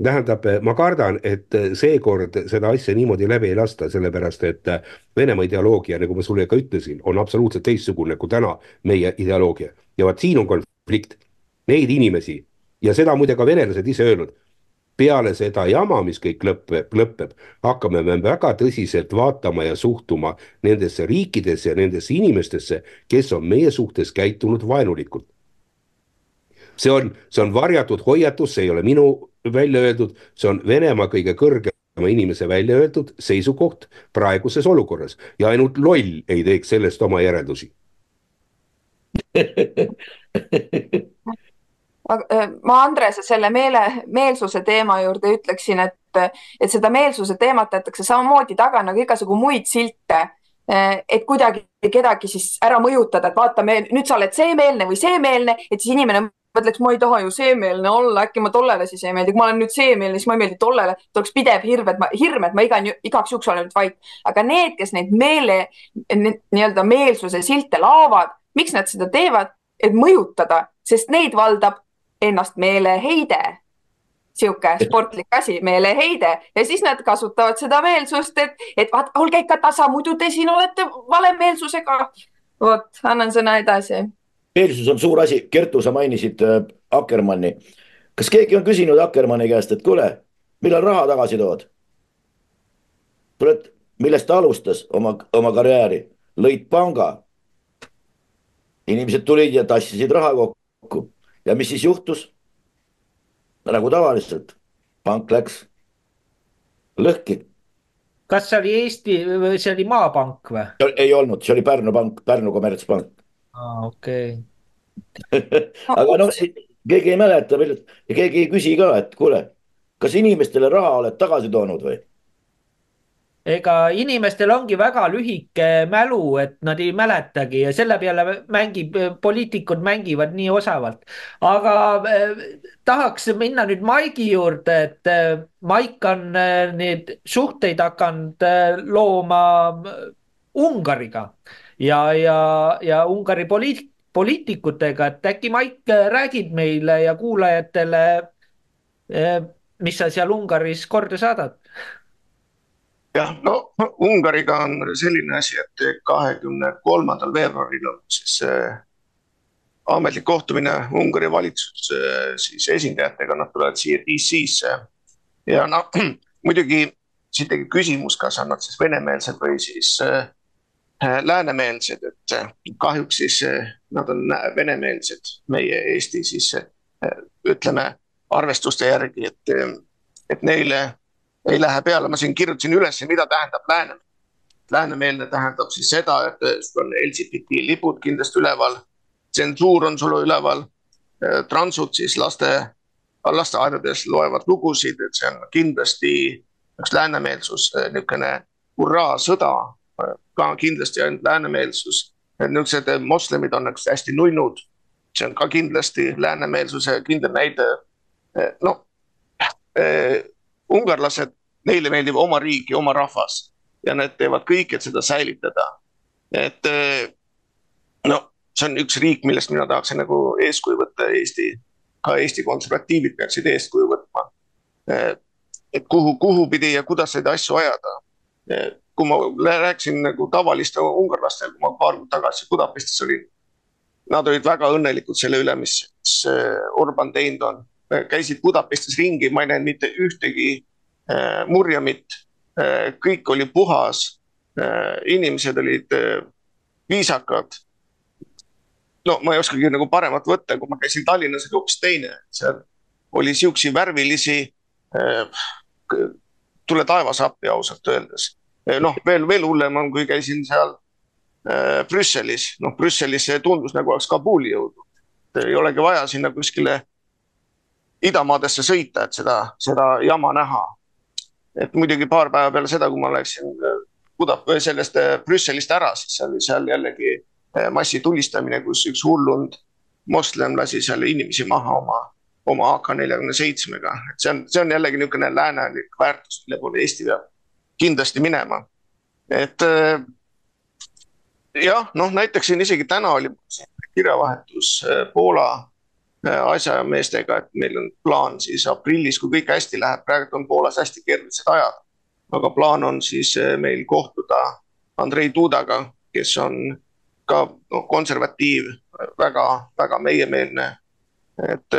Speaker 3: tähendab, ma kardan, et seekord seda asja niimoodi läbi ei lasta, sellepärast et Venemaa ideoloogia, nagu ma sulle ka ütlesin, on absoluutselt teistsugune kui täna meie ideoloogia ja vot siin on konflikt. Neid inimesi ja seda muide ka venelased ise öelnud, peale seda jama, mis kõik lõpeb, lõpeb, hakkame me väga tõsiselt vaatama ja suhtuma nendesse riikidesse ja nendesse inimestesse, kes on meie suhtes käitunud vaenulikult. See on, see on varjatud hoiatus, see ei ole minu välja öeldud, see on Venemaa kõige kõrgem olema inimese välja öeldud seisukoht praeguses olukorras ja ainult loll ei teeks sellest oma järeldusi
Speaker 9: Äh, ma Andrese selle meele, meelsuse teema juurde ütleksin, et, et seda meelsuse teemat jäetakse samamoodi taga nagu igasugu muid silte. Äh, et kuidagi kedagi siis ära mõjutada, et vaata, nüüd sa oled seemeelne või seemeelne, et siis inimene mõtleks, ma ei taha ju seemeelne olla, äkki ma tollele siis ei meeldi, kui ma olen nüüd seemeelne, siis ma ei meeldi tollele, oleks pidev hirm, et ma, hirm, et ma iga, igaks juhuks olen nüüd vait. aga need, kes neid meele, nii-öelda meelsuse silte laovad, miks nad seda teevad? et mõjutada, sest neid valdab ennast meeleheide, sihuke sportlik asi, meeleheide ja siis nad kasutavad seda meelsust, et, et vaat, olge ikka tasa, muidu te siin olete valemeelsusega. vot, annan sõna edasi.
Speaker 6: Meelsus on suur asi, Kertu, sa mainisid äh, Akkermanni. kas keegi on küsinud Akkermanni käest, et kuule, millal raha tagasi tood? tuled, millest ta alustas oma, oma karjääri, lõid panga. inimesed tulid ja tassisid raha kokku ja mis siis juhtus? nagu tavaliselt, pank läks lõhki.
Speaker 2: kas see oli Eesti või see oli Maapank või?
Speaker 6: ei olnud, see oli Pärnu pank, Pärnu kommertspank.
Speaker 2: Aa, okei
Speaker 6: aga noh, keegi ei mäleta veel ja keegi ei küsi ka, et kuule, kas inimestele raha oled tagasi toonud või?
Speaker 2: ega inimestel ongi väga lühike mälu, et nad ei mäletagi ja selle peale mängib, poliitikud mängivad nii osavalt. aga äh, tahaks minna nüüd Maigi juurde, et äh, Maik on äh, neid suhteid hakanud looma Ungariga ja, ja, ja Ungari poliit-, poliitikutega, et äkki Maik äh, räägid meile ja kuulajatele, mis sa seal Ungaris korda saadad
Speaker 5: jah, no Ungariga on selline asi, et kahekümne kolmandal veebruaril on siis äh, ametlik kohtumine Ungari valitsuse siis esindajatega, nad tulevad siia DC-sse. ja noh, muidugi siit tekib küsimus, kas on nad siis venemeelsed või siis äh, läänemeelsed, et äh, kahjuks siis äh, nad on venemeelsed, meie Eesti siis äh, ütleme arvestuste järgi, et, et neile ei lähe peale, ma siin kirjutasin üles, mida tähendab lääne. läänemeelne tähendab siis seda, et sul on LGBT lipud kindlasti üleval, tsensuur on sul üleval, transud siis laste, lasteaedades loevad lugusid, et see on kindlasti üks läänemeelsus, niisugune hurraa-sõda, ka kindlasti ainult läänemeelsus. niisugused moslemid on nagu hästi nunnud, see on ka kindlasti läänemeelsuse kindel näide. noh ungarlased, neile meeldib oma riik ja oma rahvas ja nad teevad kõik, et seda säilitada. et eh, no see on üks riik, millest mina tahaksin nagu eeskuju võtta, Eesti, ka Eesti konservatiivid peaksid eeskuju võtma. Eh, et kuhu, kuhu pidi ja kuidas neid asju ajada. Kui ma rääkisin nagu tavaliste ungarlastega, kui ma paar kuud tagasi Budapestis olin. Nad olid väga õnnelikud selle üle, mis Orban teinud on käisid Budapestis ringi, ma ei näinud mitte ühtegi äh, murjamit äh,. kõik oli puhas äh,, inimesed olid äh, viisakad. no ma ei oskagi nagu paremat võtta, kui ma käisin Tallinnas, oli hoopis teine, seal oli siukesi värvilisi äh,. tule taevas appi ausalt öeldes. Äh, noh, veel, veel hullem on, kui käisin seal äh, Brüsselis, noh Brüsselis see tundus nagu oleks Kabuli jõudnud. ei olegi vaja sinna kuskile idamaadesse sõita, et seda, seda jama näha. et muidugi paar päeva peale seda, kui ma läksin äh, Buda-, sellest Brüsselist ära, siis seal seal jällegi massitulistamine, kus üks hullund moslem lasi seal inimesi maha oma, oma AK neljakümne seitsmega, et see on, see on jällegi niisugune läänelik väärtus, mille poole Eesti peab kindlasti minema. et jah, noh näiteks siin isegi täna oli kirjavahetus Poola asjameestega, et meil on plaan siis aprillis, kui kõik hästi läheb, praegu on Poolas hästi keerulised ajad. aga plaan on siis meil kohtuda Andrei Dudaga, kes on ka noh, konservatiiv väga,, väga-väga meiemeelne. et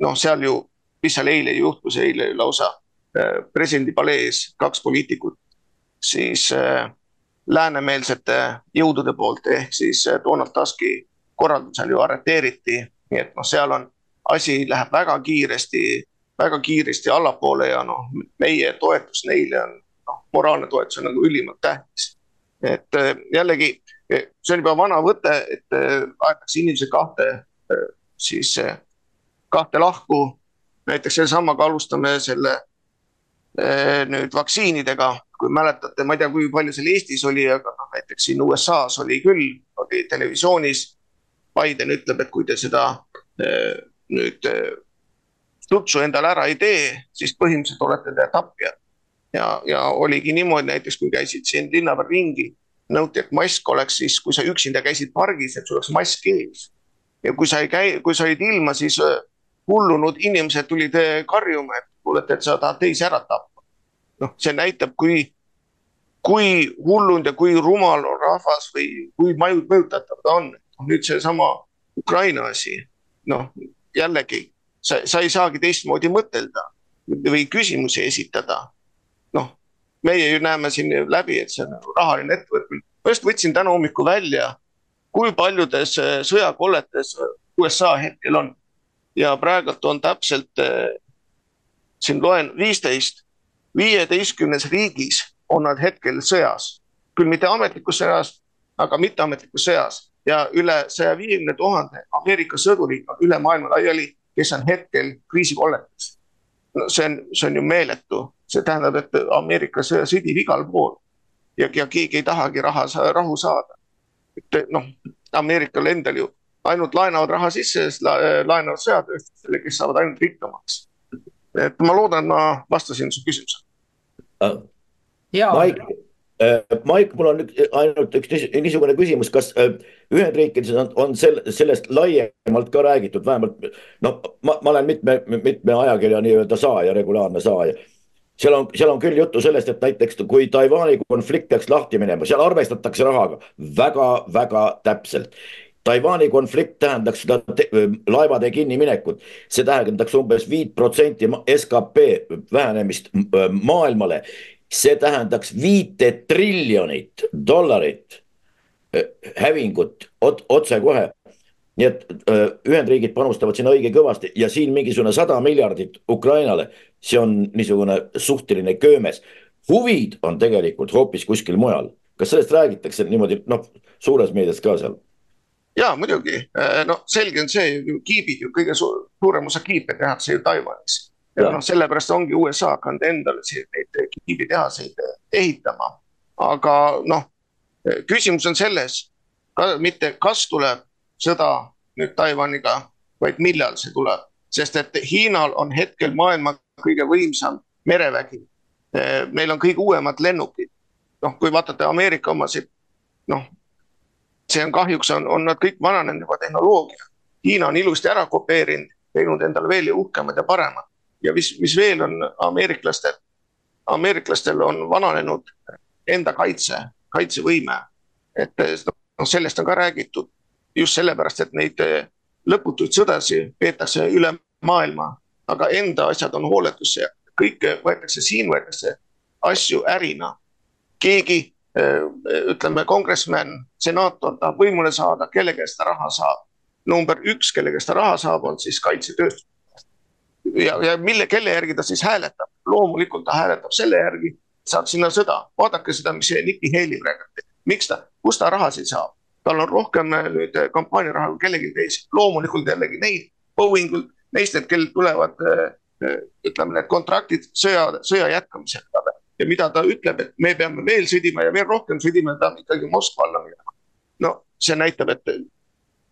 Speaker 5: noh, seal ju, mis seal eile juhtus, eile lausa presidendi palees kaks poliitikut siis läänemeelsete jõudude poolt ehk siis Donald Tuski korraldusel ju arreteeriti nii et noh, seal on, asi läheb väga kiiresti väga kiiresti allapoole ja noh, meie toetus neile on, noh, moraalne toetus on nagu ülimalt tähtis. et äh, jällegi, see on juba vana võte, et äh, aetakse inimesed kahte, siis kahte lahku. näiteks sellesamaga alustame selle nüüd vaktsiinidega, kui mäletate, ma ei tea, kui palju seal Eestis oli, aga noh, näiteks siin USA-s oli küll, oli televisioonis. Biden ütleb, et kui te seda nüüd sutsu endale ära ei tee, siis põhimõtteliselt olete te tapjad. ja, ja oligi niimoodi näiteks, kui käisid siin linna peal ringi, nõuti, et mask oleks siis, kui sa üksinda käisid pargis, et sul oleks mask ees. ja kui sa ei käi, kui sa olid ilma, siis äh, hullunud inimesed tulid äh, karjuma, et kuule, et sa tahad teisi ära tappa. noh, see näitab, kui, kui hullunud ja kui rumal on rahvas või kui mõjutatav ta on. nüüd seesama Ukraina asi, noh jällegi sa, sa ei saagi teistmoodi mõtelda või küsimusi esitada. noh, meie ju näeme siin läbi, et see on rahaline ettevõtmine. ma just võtsin täna hommikul välja, kui paljudes äh, sõjakolletes USA hetkel on ja praegult on täpselt äh, siin loen viisteist, viieteistkümnes riigis on nad hetkel sõjas, küll mitte ametlikus sõjas, aga mitteametlikus sõjas ja üle saja viiekümne tuhande Ameerika sõduri üle maailma laiali kes on hetkel kriisikolletes. no see on, see on ju meeletu, see tähendab, et Ameerika sõdib igal pool ja, ja keegi ei tahagi raha, rahu saada. et noh, Ameerikal endal ju ainult laenavad raha sisse, laenavad sõjatööstusele, kes saavad ainult rikkamaks. Et ma loodan, ma vastasin su küsimusele.
Speaker 6: Mike, Äh, Maik, mul on ainult üks niisugune küsimus, kas äh, Ühendriikides on, on sel, sellest laiemalt ka räägitud, vähemalt noh, ma, ma olen mitme, mitme ajakirja nii-öelda saaja, regulaarne saaja. seal on, seal on küll juttu sellest, et näiteks kui Taiwan'i konflikt peaks lahti minema, seal arvestatakse rahaga väga-väga täpselt. Taiwan'i konflikt tähendaks seda laevade kinniminekut, see tähendaks umbes viit protsenti skp vähenemist maailmale see tähendaks viite triljonit dollarit hävingut otsekohe. nii et Ühendriigid panustavad sinna õige kõvasti ja siin mingisugune sada miljardit Ukrainale, see on niisugune suhteline köömes. huvid on tegelikult hoopis kuskil mujal, kas sellest räägitakse niimoodi noh, suures meedias ka seal?
Speaker 5: Ja muidugi, äh, no selge on see, kiibid ju kõige suurem osa kiipe tehakse ju Taiwanis ja noh, sellepärast ongi USA hakanud endale siin neid kiibitehaseid ehitama. aga noh, küsimus on selles, mitte kas tuleb sõda nüüd Taiwaniga, vaid millal see tuleb, sest et Hiinal on hetkel maailma kõige võimsam merevägi. Neil on kõige uuemad lennukid. noh, kui vaatate Ameerika omasid, noh, see on kahjuks on, on nad kõik vananenud juba tehnoloogia. Hiina on ilusti ära kopeerinud, teinud endale veel uhkemad ja paremad ja mis, mis veel on ameeriklastel, ameeriklastel on vananenud enda kaitse, kaitsevõime. et noh, sellest on ka räägitud just sellepärast, et neid lõputuid sõdasi peetakse üle maailma, aga enda asjad on hooletusse ja kõike võetakse siin, võetakse asju ärina. keegi, ütleme, kongressman, senaator tahab võimule saada, kelle käest ta raha saab. number üks, kelle käest ta raha saab, on siis kaitsetööstus ja, ja mille, kelle järgi ta siis hääletab? loomulikult ta hääletab selle järgi, saab sinna sõda. vaadake seda, mis Nikki Haley praegu teeb. miks ta, kust ta rahasid saab? tal on rohkem äh, nüüd äh, kampaaniaraha kui kellelgi teisel. loomulikult jällegi neid, Boeingul, neist need, kellel tulevad äh, ütleme, need kontraktid sõja, sõja jätkamisega. Ja mida ta ütleb, et me peame veel sõdima ja veel rohkem sõdima, peame ikkagi Moskva alla minema. no see näitab, et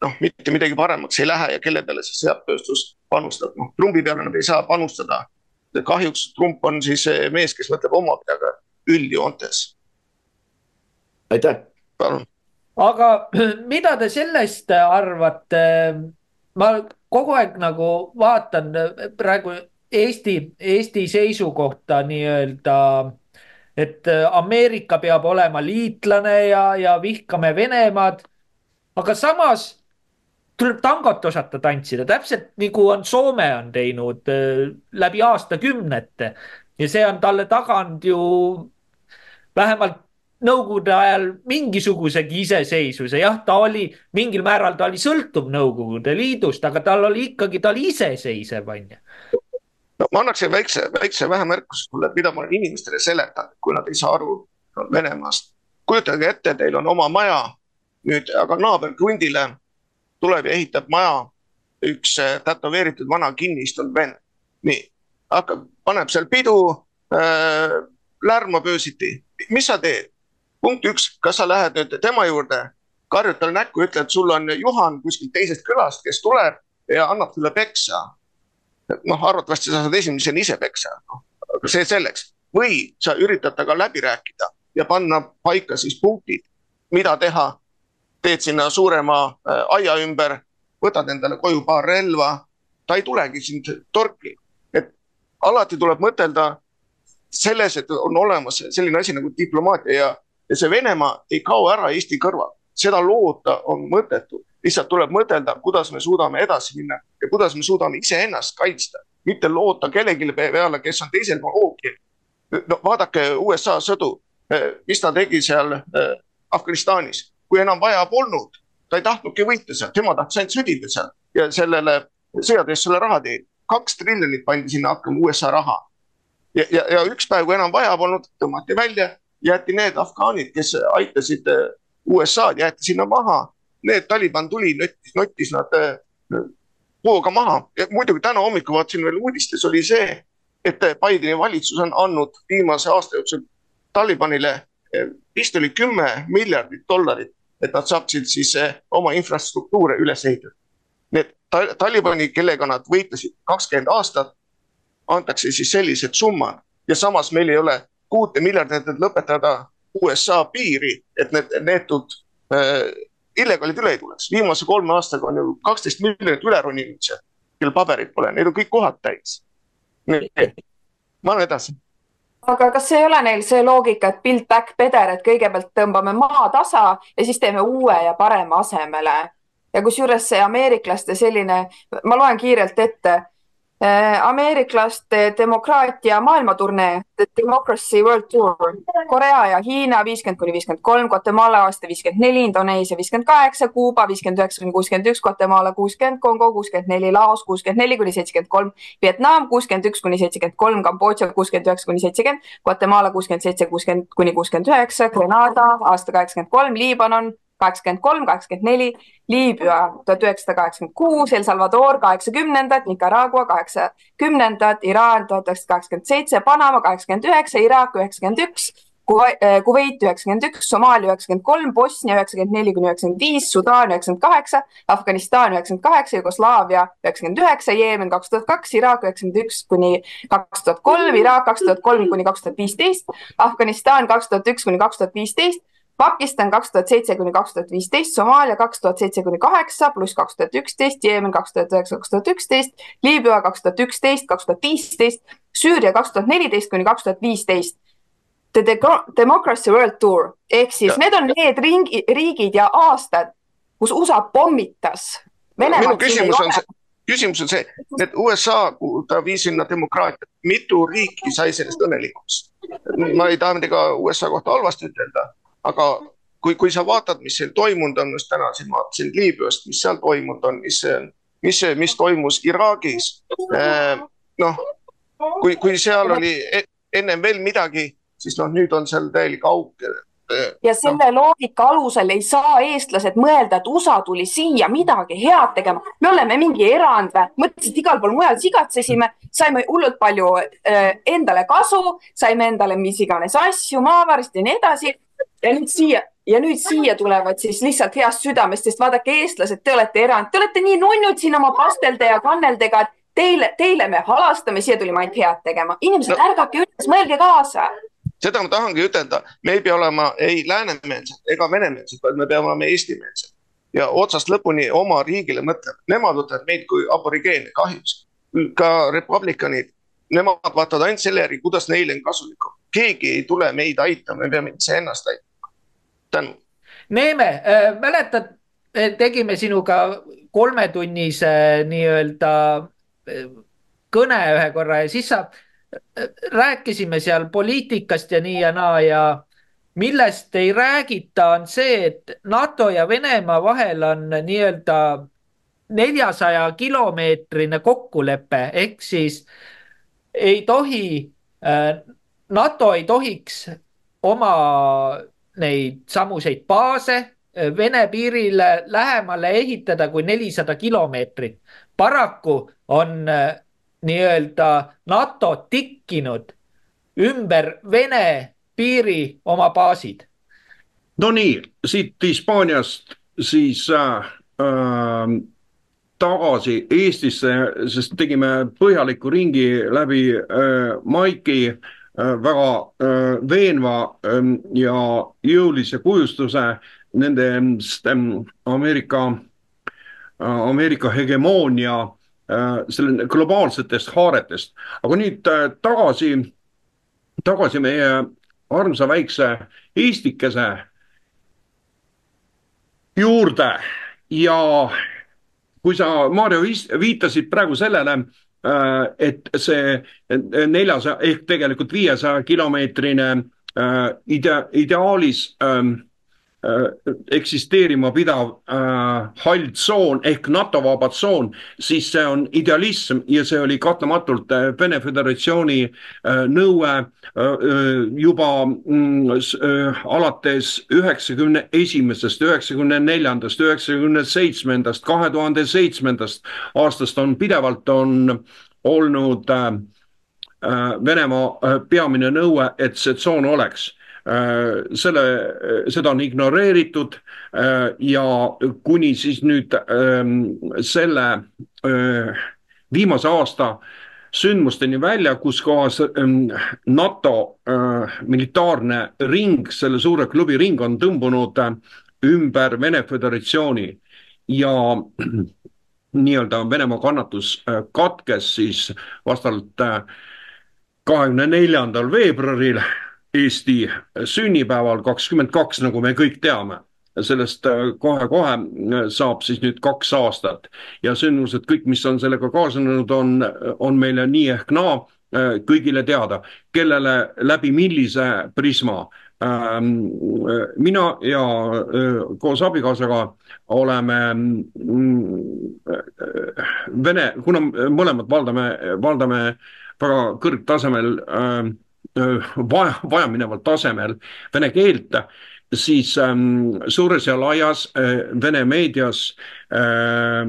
Speaker 5: noh, mitte midagi paremaks ei lähe ja kelle peale see sõjatööstus panustab, noh Trumpi peale nad ei saa panustada. kahjuks Trump on siis mees, kes mõtleb oma peaga üldjoontes.
Speaker 6: aitäh.
Speaker 5: palun.
Speaker 2: aga mida te sellest arvate? ma kogu aeg nagu vaatan praegu Eesti, Eesti seisukohta nii-öelda et Ameerika peab olema liitlane ja, ja vihkame Venemaad. aga samas tuleb tangot osata tantsida, täpselt nagu on Soome on teinud äh, läbi aastakümnete. ja see on talle taganud ju vähemalt nõukogude ajal mingisugusegi iseseisvuse, jah, ta oli mingil määral, ta oli sõltuv Nõukogude Liidust, aga tal oli ikkagi, ta oli iseseisev, on ju.
Speaker 5: No ma annaksin väikse, väikse vähemärkuse sulle, mida ma olen inimestele seletanud, kui nad ei saa aru Venemaast. kujutage ette, teil on oma maja, nüüd aga naaber krundile tuleb ja ehitab maja üks äh, tätoveeritud vana kinnistunud vend. nii, hakkab, paneb seal pidu äh,, lärmab öösiti, mis sa teed? punkt üks, kas sa lähed nüüd tema juurde, karjud talle näkku, ütled, sul on Juhan kuskilt teisest külast, kes tuleb ja annab sulle peksa. Noh, arvatavasti sa saad esimesena ise peksa no,, aga see selleks. või sa üritad temaga läbi rääkida ja panna paika siis punktid, mida teha. teed sinna suurema äh, aia ümber, võtad endale koju paar relva, ta ei tulegi sind torki. et alati tuleb mõtelda selles, et on olemas selline asi nagu diplomaatia ja, ja see Venemaa ei kao ära Eesti kõrval, seda loota on mõttetu. Lihtsalt tuleb mõtelda, kuidas me suudame edasi minna ja kuidas me suudame iseennast kaitsta, mitte loota kellelegi peale, kes on teisel pool ookeani. no vaadake USA sõdu, mis ta tegi seal äh, Afganistanis, kui enam vaja polnud, ta ei tahtnudki võita seal, tema tahtis ainult sõdida seal ja sellele sõjatööstusele raha teenida. kaks triljonit pandi sinna hakkama USA raha ja, ja, ja üks päev, kui enam vaja polnud, tõmmati välja, jäeti need afgaanid, kes aitasid äh, USA-d, jäeti sinna maha. Need Taliban tuli, nottis, nottis nad äh, hooga maha ja muidugi täna hommikul vaatasin veel uudistes oli see, et Bideni valitsus on andnud viimase aasta jooksul Talibanile äh, vist oli kümme miljardit dollarit, et nad saaksid siis oma infrastruktuure üles ehitada. Need Talibani, kellega nad võitlesid kakskümmend aastat, antakse siis sellised summad ja samas meil ei ole kuute miljardit, et lõpetada USA piiri, et need neetud äh, illegaalid üle ei tuleks. viimase kolme aastaga on ju kaksteist miljonit üle roninud see, kellel paberit pole, need on kõik kohad täis. ma lähen edasi
Speaker 9: aga kas ei ole neil see loogika, et build back better, et kõigepealt tõmbame maa tasa ja siis teeme uue ja parema asemele ja kusjuures see ameeriklaste selline, ma loen kiirelt ette ameeriklaste demokraatia maailmaturnee, The Democracy World Tour, Korea ja Hiina viiskümmend kuni viiskümmend kolm, Guatemala aasta viiskümmend neli, Indoneesia viiskümmend kaheksa, Kuuba viiskümmend üheksa kuni kuuskümmend üks, Guatemala kuuskümmend, Kongo kuuskümmend neli, Laos kuuskümmend neli kuni seitsekümmend kolm, Vietnam kuuskümmend üks kuni seitsekümmend kolm, Kambodža kuuskümmend üheksa kuni seitsekümmend, Guatemala kuuskümmend seitse, kuuskümmend kuni kuuskümmend üheksa, Grenada aasta kaheksakümmend kolm, Liibanon kaheksakümmend kolm, kaheksakümmend neli, Liibüa tuhat üheksasada kaheksakümmend kuus, El Salvador kaheksakümnendad, Nicaragua kaheksakümnendad, Iraan tuhat üheksasada kaheksakümmend seitse, Panama kaheksakümmend üheksa, Iraak üheksakümmend üks, eh, Kuveit üheksakümmend üks, Somaalia üheksakümmend kolm, Bosnia üheksakümmend neli kuni üheksakümmend viis, Sudaan üheksakümmend kaheksa, Afganistan üheksakümmend kaheksa, Jugoslaavia üheksakümmend üheksa, Jeemen kaks tuhat kaks, Iraak üheksakümmend üks kuni kaks tuhat kolm, Iraak kaks tuhat kolm kuni kaks tuhat viisteist, Afganistan kaks tuhat üks kuni kaks tuhat viisteist Pakistan kaks tuhat seitse kuni kaks tuhat viisteist, Somaalia kaks tuhat seitse kuni kaheksa, pluss kaks tuhat üksteist, Jeemen kaks tuhat üheksa, kaks tuhat üksteist, Liibüa kaks tuhat üksteist, kaks tuhat viisteist, Süüria kaks tuhat neliteist kuni kaks tuhat viisteist. The Democracy World Tour ehk siis ja. need on need ringi, riigid ja aastad, kus USA pommitas.
Speaker 5: minu küsimus on see, küsimus on see, et USA, kuhu ta viis sinna demokraatiat, mitu riiki sai sellest õnnelikuks? ma ei taha midagi USA kohta halvasti ütelda aga kui, kui sa vaatad, mis seal toimunud on, just täna siin vaatasin Liibüast, mis seal toimunud on, mis, mis, mis toimus Iraagis. Eh, noh, kui, kui seal oli e-, ennem veel midagi, siis noh, nüüd on seal täielik auk
Speaker 9: ja selle no. loogika alusel ei saa eestlased mõelda, et USA tuli siia midagi head tegema. me oleme mingi erand või? mõtlesid, igal pool mujal sigatsesime, saime hullult palju äh, endale kasu, saime endale mis iganes asju, maavarist ja nii edasi ja nüüd siia ja nüüd siia tulevad siis lihtsalt heast südamest, sest vaadake, eestlased, te olete erand, te olete nii nunnud siin oma pastelde ja kanneldega, et teile, teile me halastame, siia tulime ainult head tegema. inimesed no., ärgake üles, mõelge kaasa.
Speaker 5: seda ma tahangi ütelda, me ei pea olema ei läänemeelsed ega venemeelsed, vaid me peame olema eestimeelsed ja otsast lõpuni oma riigile mõtlema. Nemad võtavad meid kui aborigeene kahjuks, ka republikanid, nemad vaatavad ainult selle järgi, kuidas neile on kasulikum. keegi ei tule meid aitama, me peame iseennast aitama tänu.
Speaker 2: Neeme äh,, mäletad, tegime sinuga kolmetunnise nii-öelda äh, kõne ühe korra ja siis sa äh, rääkisime seal poliitikast ja nii ja naa ja millest ei räägita, on see, et NATO ja Venemaa vahel on nii-öelda neljasaja kilomeetrine kokkulepe ehk siis ei tohi, NATO ei tohiks oma neid samuseid baase Vene piirile lähemale ehitada kui nelisada kilomeetrit. paraku on nii-öelda NATO tikkinud ümber Vene piiri oma baasid.
Speaker 4: Nonii, siit Hispaaniast siis äh, äh, tagasi Eestisse, sest tegime põhjaliku ringi läbi äh, Maiki äh, väga äh, veenva äh, ja jõulise kujustuse nendest äh, Ameerika äh,, Ameerika hegemoonia äh, selle globaalsetest haaretest, aga nüüd äh, tagasi, tagasi meie armsa väikse Eestikese juurde. Ja kui sa, Mario, viitasid praegu sellele, äh, et see neljasaja ehk tegelikult viiesaja kilomeetrine äh, idea, ideaalis ähm, Äh, eksisteerima pidav äh, hall tsoon ehk NATO vaba tsoon, siis see on idealism ja see oli kahtlematult äh, Vene Föderatsiooni äh, nõue äh, juba mm, äh, alates üheksakümne esimesest, üheksakümne neljandast, üheksakümne seitsmendast, kahe tuhande seitsmendast aastast on pidevalt on olnud äh, äh Venemaa peamine nõue, et see tsoon oleks. Äh, selle, seda on ignoreeritud äh, ja kuni siis nüüd ähm, selle äh, viimase aasta sündmusteni välja, kus kohas ähm, NATO militaarne ring, selle suure klubi ring on tõmbunud ümber Vene Föderatsiooni. Ja nii-öelda Venemaa kannatus katkes siis vastavalt kahekümne neljandal veebruaril Eesti sünnipäeval kakskümmend kaks, nagu me kõik teame. sellest äh, kohe-kohe äh, saab siis nüüd kaks aastat. Ja sündmused, kõik, mis on sellega kaasnenud, on, on meile nii ehk naa äh, kõigile teada, kellele läbi millise prisma? Ähm, mina ja koos abikaasaga oleme mm, vene, kuna mõlemad valdame, valdame väga kõrgtasemel äh, vaja, vajamineval tasemel vene keelt, siis ähm, suures ja laias äh, Vene meedias äh,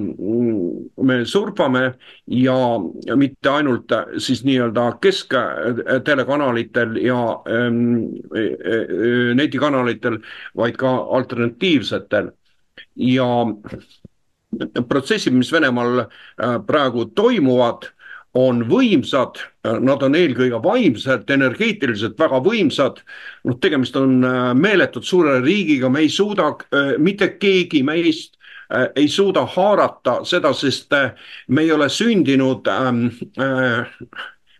Speaker 4: me surfame ja mitte ainult äh, siis nii-öelda kesktelekanalitel ja ähm, äh, netikanalitel, vaid ka alternatiivsetel. Ja protsessid, mis Venemaal äh, praegu toimuvad on võimsad, nad on eelkõige vaimselt, energeetiliselt väga võimsad. noh, tegemist on äh, meeletult suure riigiga, me ei suuda, äh, mitte keegi meist äh, ei suuda haarata seda, sest me ei ole sündinud, ähm,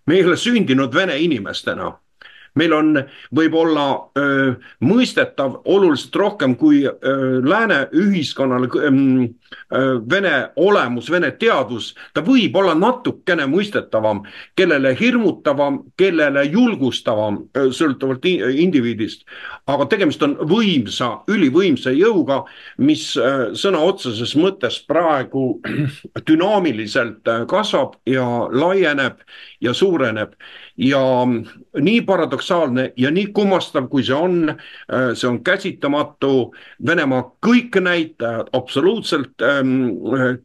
Speaker 4: me ei ole sündinud vene inimestena meil on võib-olla mõistetav oluliselt rohkem kui öö, lääne ühiskonnale öö, vene olemus, vene teadvus, ta võib olla natukene mõistetavam, kellele hirmutavam, kellele julgustavam, sõltuvalt indiviidist. aga tegemist on võimsa, ülivõimsa jõuga, mis sõna otseses mõttes praegu dünaamiliselt kasvab ja laieneb ja suureneb ja nii paradoksaalne ja nii kummastav, kui see on, äh, see on käsitamatu. Venemaa kõik näitajad absoluutselt ähm,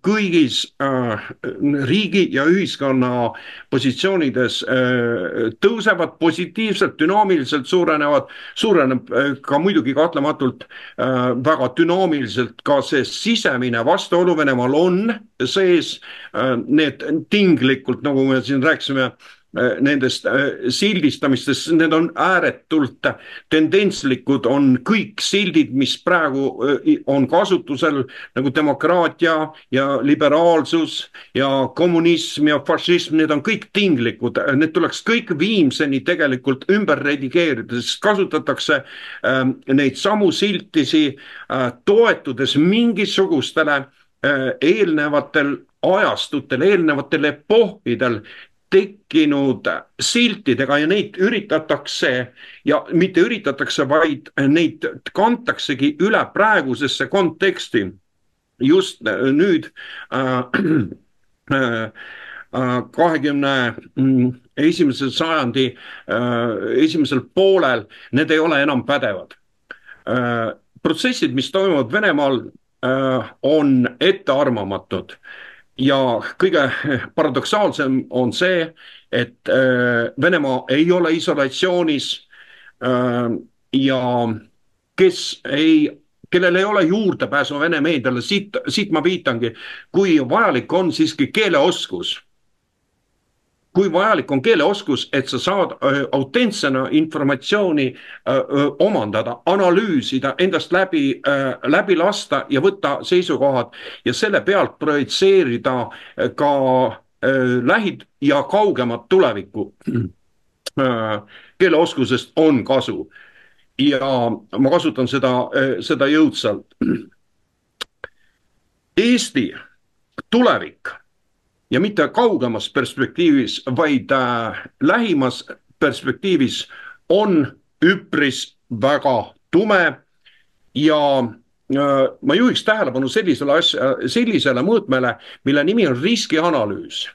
Speaker 4: kõigis äh, riigi ja ühiskonna positsioonides äh, tõusevad positiivselt, dünaamiliselt suurenevad, suureneb ka muidugi kahtlematult väga dünaamiliselt ka see sisemine vastuolu Venemaal on sees. Need tinglikult, nagu me siin rääkisime nendest äh, sildistamistest, need on ääretult tendentslikud, on kõik sildid, mis praegu äh, on kasutusel nagu demokraatia ja liberaalsus ja kommunism ja fašism, need on kõik tinglikud, need tuleks kõik viimseni tegelikult ümber redigeerida, sest kasutatakse ähm, neid samu siltisi toetudes mingisugustele eelnevatel ajastutel, eelnevatel epohhidel tekkinud siltidega ja neid üritatakse ja mitte üritatakse, vaid neid kantaksegi üle praegusesse konteksti. just nüüd äh, äh, kahekümne mm, esimese sajandi esimesel poolel, need ei ole enam pädevad. protsessid, mis toimuvad Venemaal, on ettearvamatud ja kõige paradoksaalsem on see, et Venemaa ei ole isolatsioonis ja kes ei kellel ei ole juurdepääsu Vene meediale, siit, siit ma viitangi, kui vajalik on siiski keeleoskus. Kui vajalik on keeleoskus, et sa saad äh, autentsena informatsiooni äh, omandada, analüüsida, endast läbi äh,, läbi lasta ja võtta seisukohad ja selle pealt projitseerida ka äh, lähid ja kaugemat tulevikku äh,. keeleoskusest on kasu ja ma kasutan seda, seda jõudsalt. Eesti tulevik ja mitte kaugemas perspektiivis, vaid äh, lähimas perspektiivis on üpris väga tume. Ja äh, ma juhiks tähelepanu sellisele asja, sellisele mõõtmele, mille nimi on riskianalüüs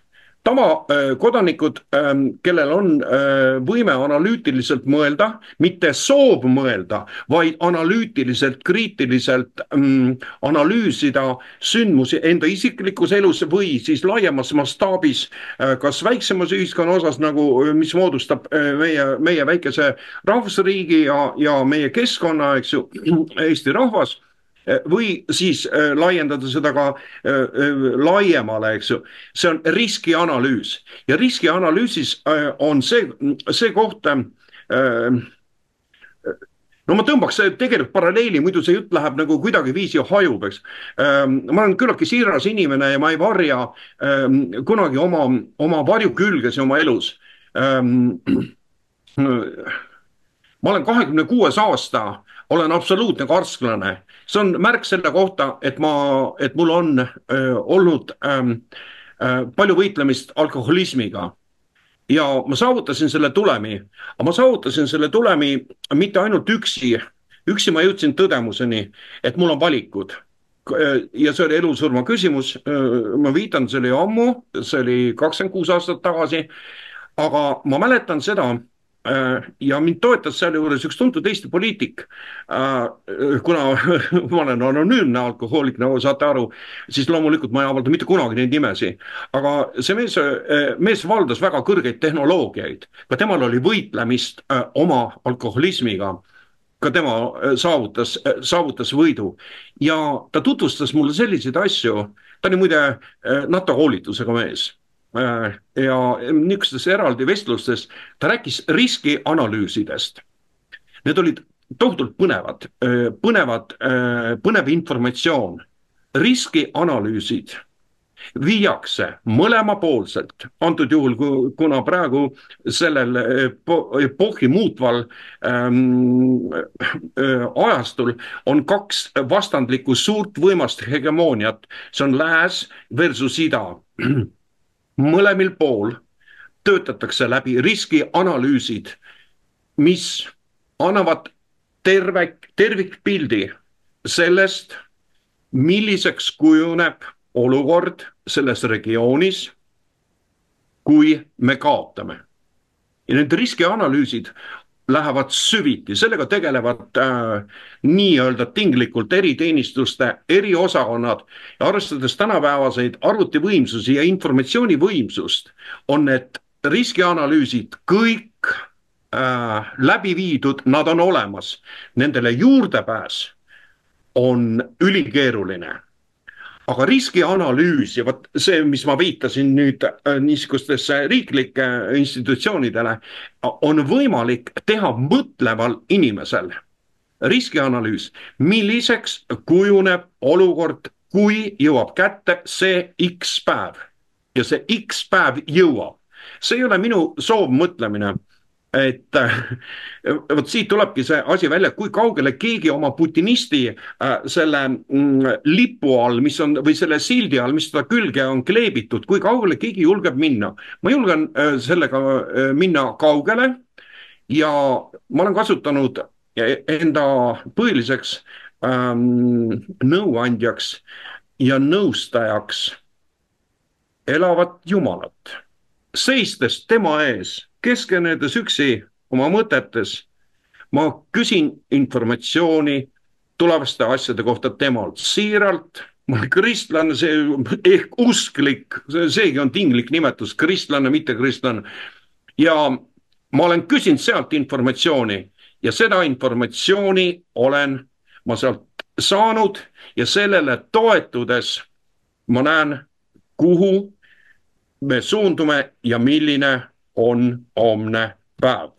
Speaker 4: tavakodanikud, ähm, kellel on äh, võime analüütiliselt mõelda, mitte soov mõelda, vaid analüütiliselt, kriitiliselt ähm, analüüsida sündmusi enda isiklikus elus või siis laiemas mastaabis, äh, kas väiksemas ühiskonna osas nagu, mis moodustab äh, meie, meie väikese rahvusriigi ja, ja meie keskkonna, eks ju, Eesti rahvas või siis äh, laiendada seda ka äh, laiemale, eks ju. see on riskianalüüs ja riskianalüüsis äh, on see, see koht äh, no ma tõmbaks tegelikult paralleeli, muidu see jutt läheb nagu kuidagiviisi hajub, eks. ma olen küllaltki siiras inimene ja ma ei varja kunagi oma, oma varjukülgesi oma elus. ma olen kahekümne kuues aasta olen absoluutne karsklane. See on märk selle kohta, et ma, et mul on öö, olnud öö, palju võitlemist alkoholismiga ja ma saavutasin selle tulemi, aga ma saavutasin selle tulemi mitte ainult üksi, üksi ma jõudsin tõdemuseni, et mul on valikud. ja see oli elu-surma küsimus, ma viitan, see oli ammu, see oli kakskümmend kuus aastat tagasi. aga ma mäletan seda ja mind toetas sealjuures üks tuntud Eesti poliitik. Äh, kuna ma olen anonüümne alkohoolik, nagu saate aru, siis loomulikult ma ei avalda mitte kunagi neid nimesid. aga see mees, äh, mees valdas väga kõrgeid tehnoloogiaid, ka temal oli võitlemist oma alkoholismiga. Ka tema saavutas, saavutas võidu. Ja ta tutvustas mulle selliseid asju, ta oli muide NATO koolitusega mees. Äh, ja niisugustes eraldi vestlustes ta rääkis riskianalüüsidest. Need olid tohutult põnevad, äh, põnevad, äh, põnev informatsioon, riskianalüüsid viiakse mõlemapoolselt, antud juhul, kuna praegu sellel epohhi muutval ähm, ajastul on kaks vastandlikku suurt võimast hegemooniat, see on lääs versus ida mõlemil pool töötatakse läbi riskianalüüsid, mis annavad terve, tervikpildi sellest, milliseks kujuneb olukord selles regioonis, kui me kaotame. ja need riskianalüüsid lähevad süviti, sellega tegelevad äh, nii-öelda tinglikult eriteenistuste eriosakonnad arvestades tänapäevaseid arvutivõimsusi ja informatsioonivõimsust, on need riskianalüüsid kõik äh, läbi viidud, nad on olemas, nendele juurdepääs on ülikeeruline aga riskianalüüs ja vot see, mis ma viitasin nüüd äh, niisugustesse riiklike institutsioonidele, on võimalik teha mõtleval inimesel. riskianalüüs, milliseks kujuneb olukord, kui jõuab kätte see X päev ja see X päev jõuab. see ei ole minu soovmõtlemine et äh, vot siit tulebki see asi välja, kui kaugele keegi oma putinisti äh, selle mm, lipu all, mis on või selle sildi all, mis seda külge on kleebitud, kui kaugele keegi julgeb minna. ma julgen äh, sellega äh, minna kaugele ja ma olen kasutanud enda põhiliseks ähm, nõuandjaks ja nõustajaks elavat Jumalat. seistes tema ees, keskenedes üksi oma mõtetes, ma küsin informatsiooni tulevaste asjade kohta temalt siiralt. ma olen kristlane, see ehk usklik, seegi on tinglik nimetus, kristlane, mitte kristlane. ja ma olen küsinud sealt informatsiooni ja seda informatsiooni olen ma sealt saanud ja sellele toetudes ma näen, kuhu me suundume ja milline on homne päev.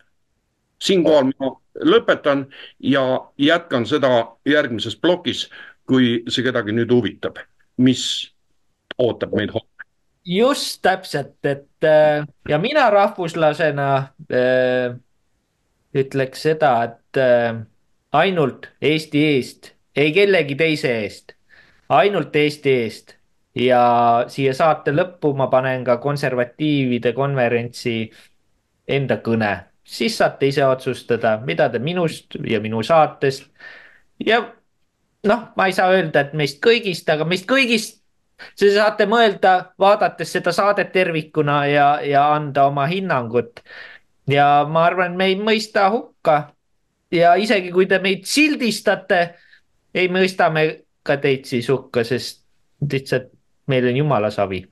Speaker 4: siinkohal ma lõpetan ja jätkan seda järgmises plokis, kui see kedagi nüüd huvitab, mis ootab meid homme?
Speaker 2: Just täpselt, et äh, ja mina rahvuslasena äh, ütleks seda, et äh, ainult Eesti eest, ei kellegi teise eest, ainult Eesti eest ja siia saate lõppu ma panen ka konservatiivide konverentsi enda kõne, siis saate ise otsustada, mida te minust ja minu saatest ja noh, ma ei saa öelda, et meist kõigist, aga meist kõigist Te saate mõelda, vaadates seda saadet tervikuna ja, ja anda oma hinnangut. ja ma arvan, me ei mõista hukka. ja isegi kui te meid sildistate, ei mõista me ka teid siis hukka, sest lihtsalt meil on jumala savi.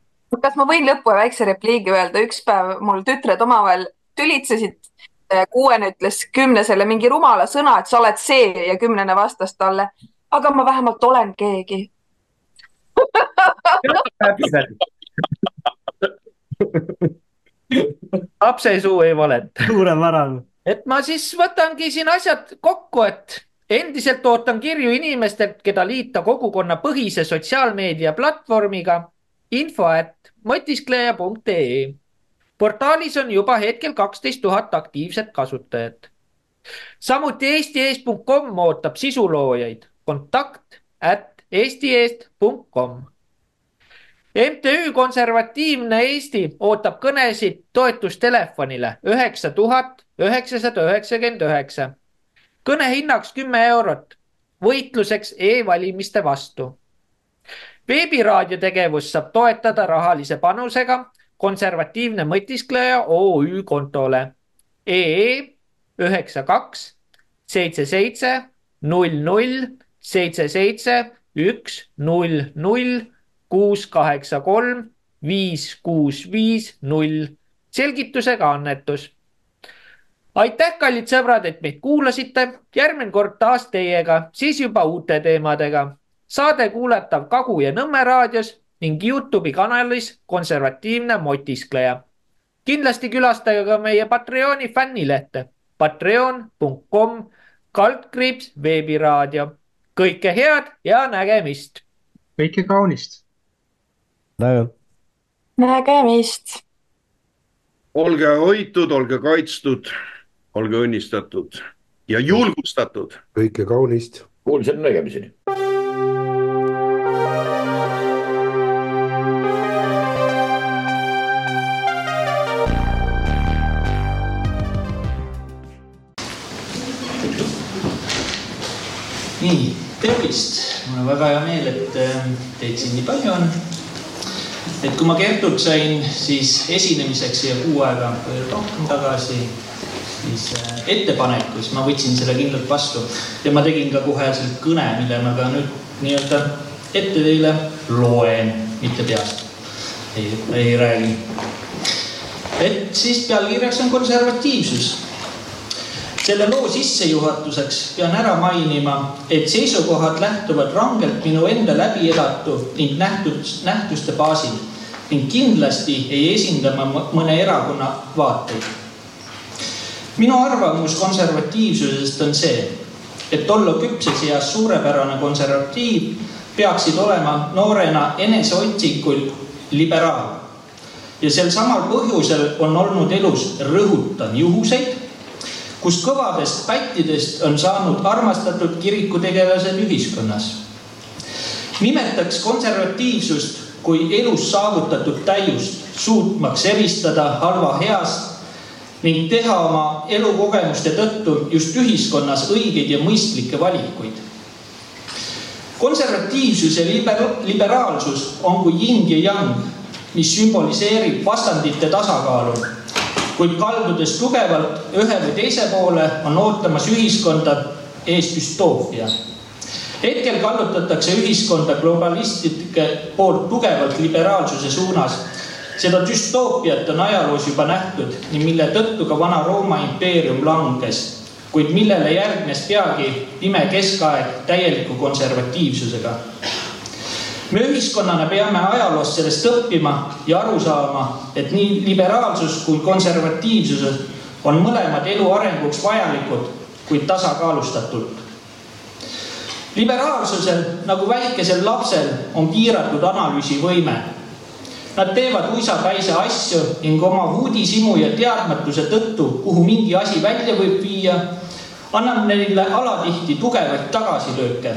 Speaker 9: kas ma võin lõppu väikse repliigi öelda, üks päev mul tütred omavahel tülitsesid. kuuene ütles kümnesele mingi rumala sõna, et sa oled see ja kümnene vastas talle, aga ma vähemalt olen keegi
Speaker 2: lapsesuu ei valeta.
Speaker 7: suurepärane.
Speaker 2: et ma siis võtangi siin asjad kokku, et endiselt ootan kirju inimestelt, keda liita kogukonnapõhise sotsiaalmeedia platvormiga info at mõtiskleja.ee. portaalis on juba hetkel kaksteist tuhat aktiivset kasutajat. samuti eesti.com ootab sisuloojaid, kontakt at eesti.eest.com. MTÜ Konservatiivne Eesti ootab kõnesid toetustelefonile üheksa tuhat üheksasada üheksakümmend üheksa. Kõne hinnaks kümme eurot võitluseks e-valimiste vastu. veebiraadio tegevust saab toetada rahalise panusega konservatiivne mõtiskleja OÜ kontole EE üheksa kaks seitse seitse null null seitse seitse üks, null, null, kuus, kaheksa, kolm, viis, kuus, viis, null. selgitusega annetus. Aitäh, kallid sõbrad, et meid kuulasite. järgmine kord taas teiega, siis juba uute teemadega. saade kuulatav Kagu ja Nõmme raadios ning Youtube'i kanalis Konservatiivne motiskleja. kindlasti külastage ka meie Patreoni fännilehte patreon.com kaldkriips veebiraadio kõike head ja nägemist.
Speaker 8: kõike kaunist.
Speaker 9: nägemist.
Speaker 4: olge hoitud, olge kaitstud, olge õnnistatud ja julgustatud.
Speaker 3: kõike kaunist.
Speaker 6: Kuulsime nägemiseni
Speaker 2: nii, tervist, mul on väga hea meel, et ähm, teid siin nii palju on. et kui ma Kertult sain siis esinemiseks siia kuu aega või rohkem tagasi, siis äh, ettepaneku, siis ma võtsin selle kindlalt vastu ja ma tegin ka kohe selle kõne, mille ma ka nüüd nii-öelda ette teile loen, mitte peast. ei, ei räägi. et siis pealkirjaks on konservatiivsus selle loo sissejuhatuseks pean ära mainima, et seisukohad lähtuvad rangelt minu enda läbi elatu ning nähtus, nähtuste baasil ning kindlasti ei esinda ma mõne erakonna vaateid. Minu arvamus konservatiivsusest on see, et olla küpses eas suurepärane konservatiiv peaksid olema noorena eneseotsingul liberaal. ja sel samal põhjusel on olnud elus, rõhutan, juhuseid kus kõvadest pättidest on saanud armastatud kirikutegelased ühiskonnas. nimetaks konservatiivsust kui elus saavutatud täiust, suutmaks eristada halva heast ning teha oma elukogemuste tõttu just ühiskonnas õigeid ja mõistlikke valikuid. konservatiivsus ja liber-, liberaalsus on kui yin ja yang, mis sümboliseerib vastandite tasakaalu. kuid kaldudes tugevalt ühe või teise poole, on ootamas ühiskonda ees düstoopia. hetkel kallutatakse ühiskonda globalistide poolt tugevalt liberaalsuse suunas. Seda düstoopiat on ajaloos juba nähtud, mille tõttu ka Vana-Rooma impeerium langes kuid millele järgnes peagi pime keskaeg täieliku konservatiivsusega. me ühiskonnana peame ajaloost sellest õppima ja aru saama, et nii liberaalsus kui konservatiivsus on mõlemad elu arenguks vajalikud, kuid tasakaalustatult. liberaalsusel nagu väikesel lapsel on piiratud analüüsivõime Nad teevad uisapäisa asju ning oma uudishimu ja teadmatuse tõttu, kuhu mingi asi välja võib viia, annab neile alatihti tugevaid tagasilööke.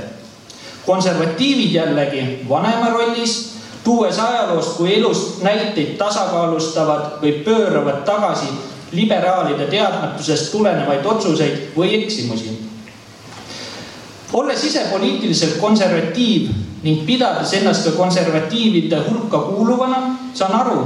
Speaker 2: konservatiivid jällegi vanema rollis, tuues ajaloost kui elust näiteid tasakaalustavad või pööravad tagasi liberaalide teadmatusest tulenevaid otsuseid või eksimusi. olles ise poliitiliselt konservatiiv ning pidades ennast ka konservatiivide hulka kuuluvana, saan aru,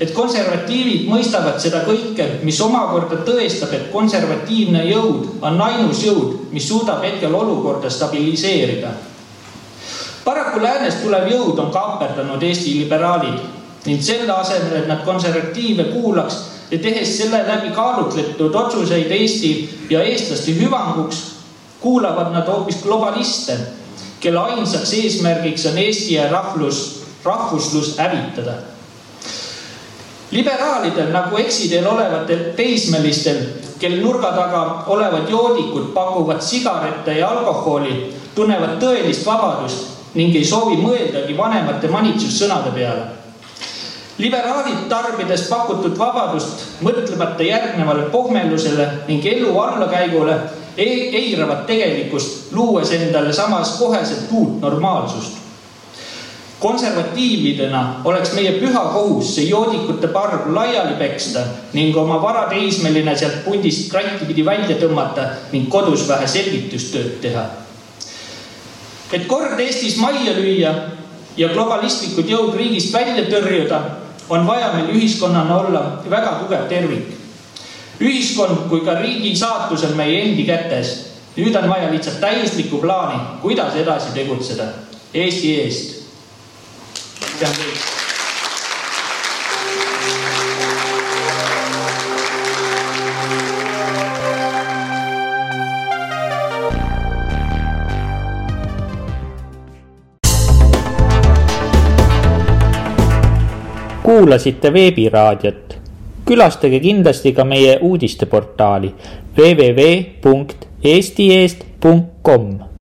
Speaker 2: et konservatiivid mõistavad seda kõike, mis omakorda tõestab, et konservatiivne jõud on ainus jõud, mis suudab hetkel olukorda stabiliseerida. paraku läänest tulev jõud on kaaperdanud Eesti liberaalid ning selle asemel, et nad konservatiive kuulaks ja tehes selle läbi kaalutletud otsuseid Eesti ja eestlaste hüvanguks, kuulavad nad hoopis globaliste, kelle ainsaks eesmärgiks on Eesti ja rahvus, rahvuslus hävitada liberaalidel nagu eksiteel olevatel teismelistel, kel nurga taga olevad joodikud pakuvad sigarette ja alkoholi, tunnevad tõelist vabadust ning ei soovi mõeldagi vanemate manitsussõnade peale. liberaalid tarbides pakutud vabadust, mõtlemata järgnevale pohmelusele ning elu allakäigule, eiravad tegelikkust, luues endale samas koheselt uut normaalsust konservatiividena oleks meie püha kohus see joodikute parv laiali peksta ning oma varateismeline sealt pundist kratti pidi välja tõmmata ning kodus vähe selgitustööd teha. et kord Eestis majja lüüa ja globalistlikud jõud riigist välja tõrjuda, on vaja meil ühiskonnana olla väga tugev tervik. Ühiskond kui ka riigi saatus on meie endi kätes. nüüd on vaja lihtsalt täiuslikku plaani, kuidas edasi tegutseda Eesti eest pean teid.
Speaker 1: kuulasite veebiraadiot. Külastage kindlasti ka meie uudisteportaali www.eestieest.com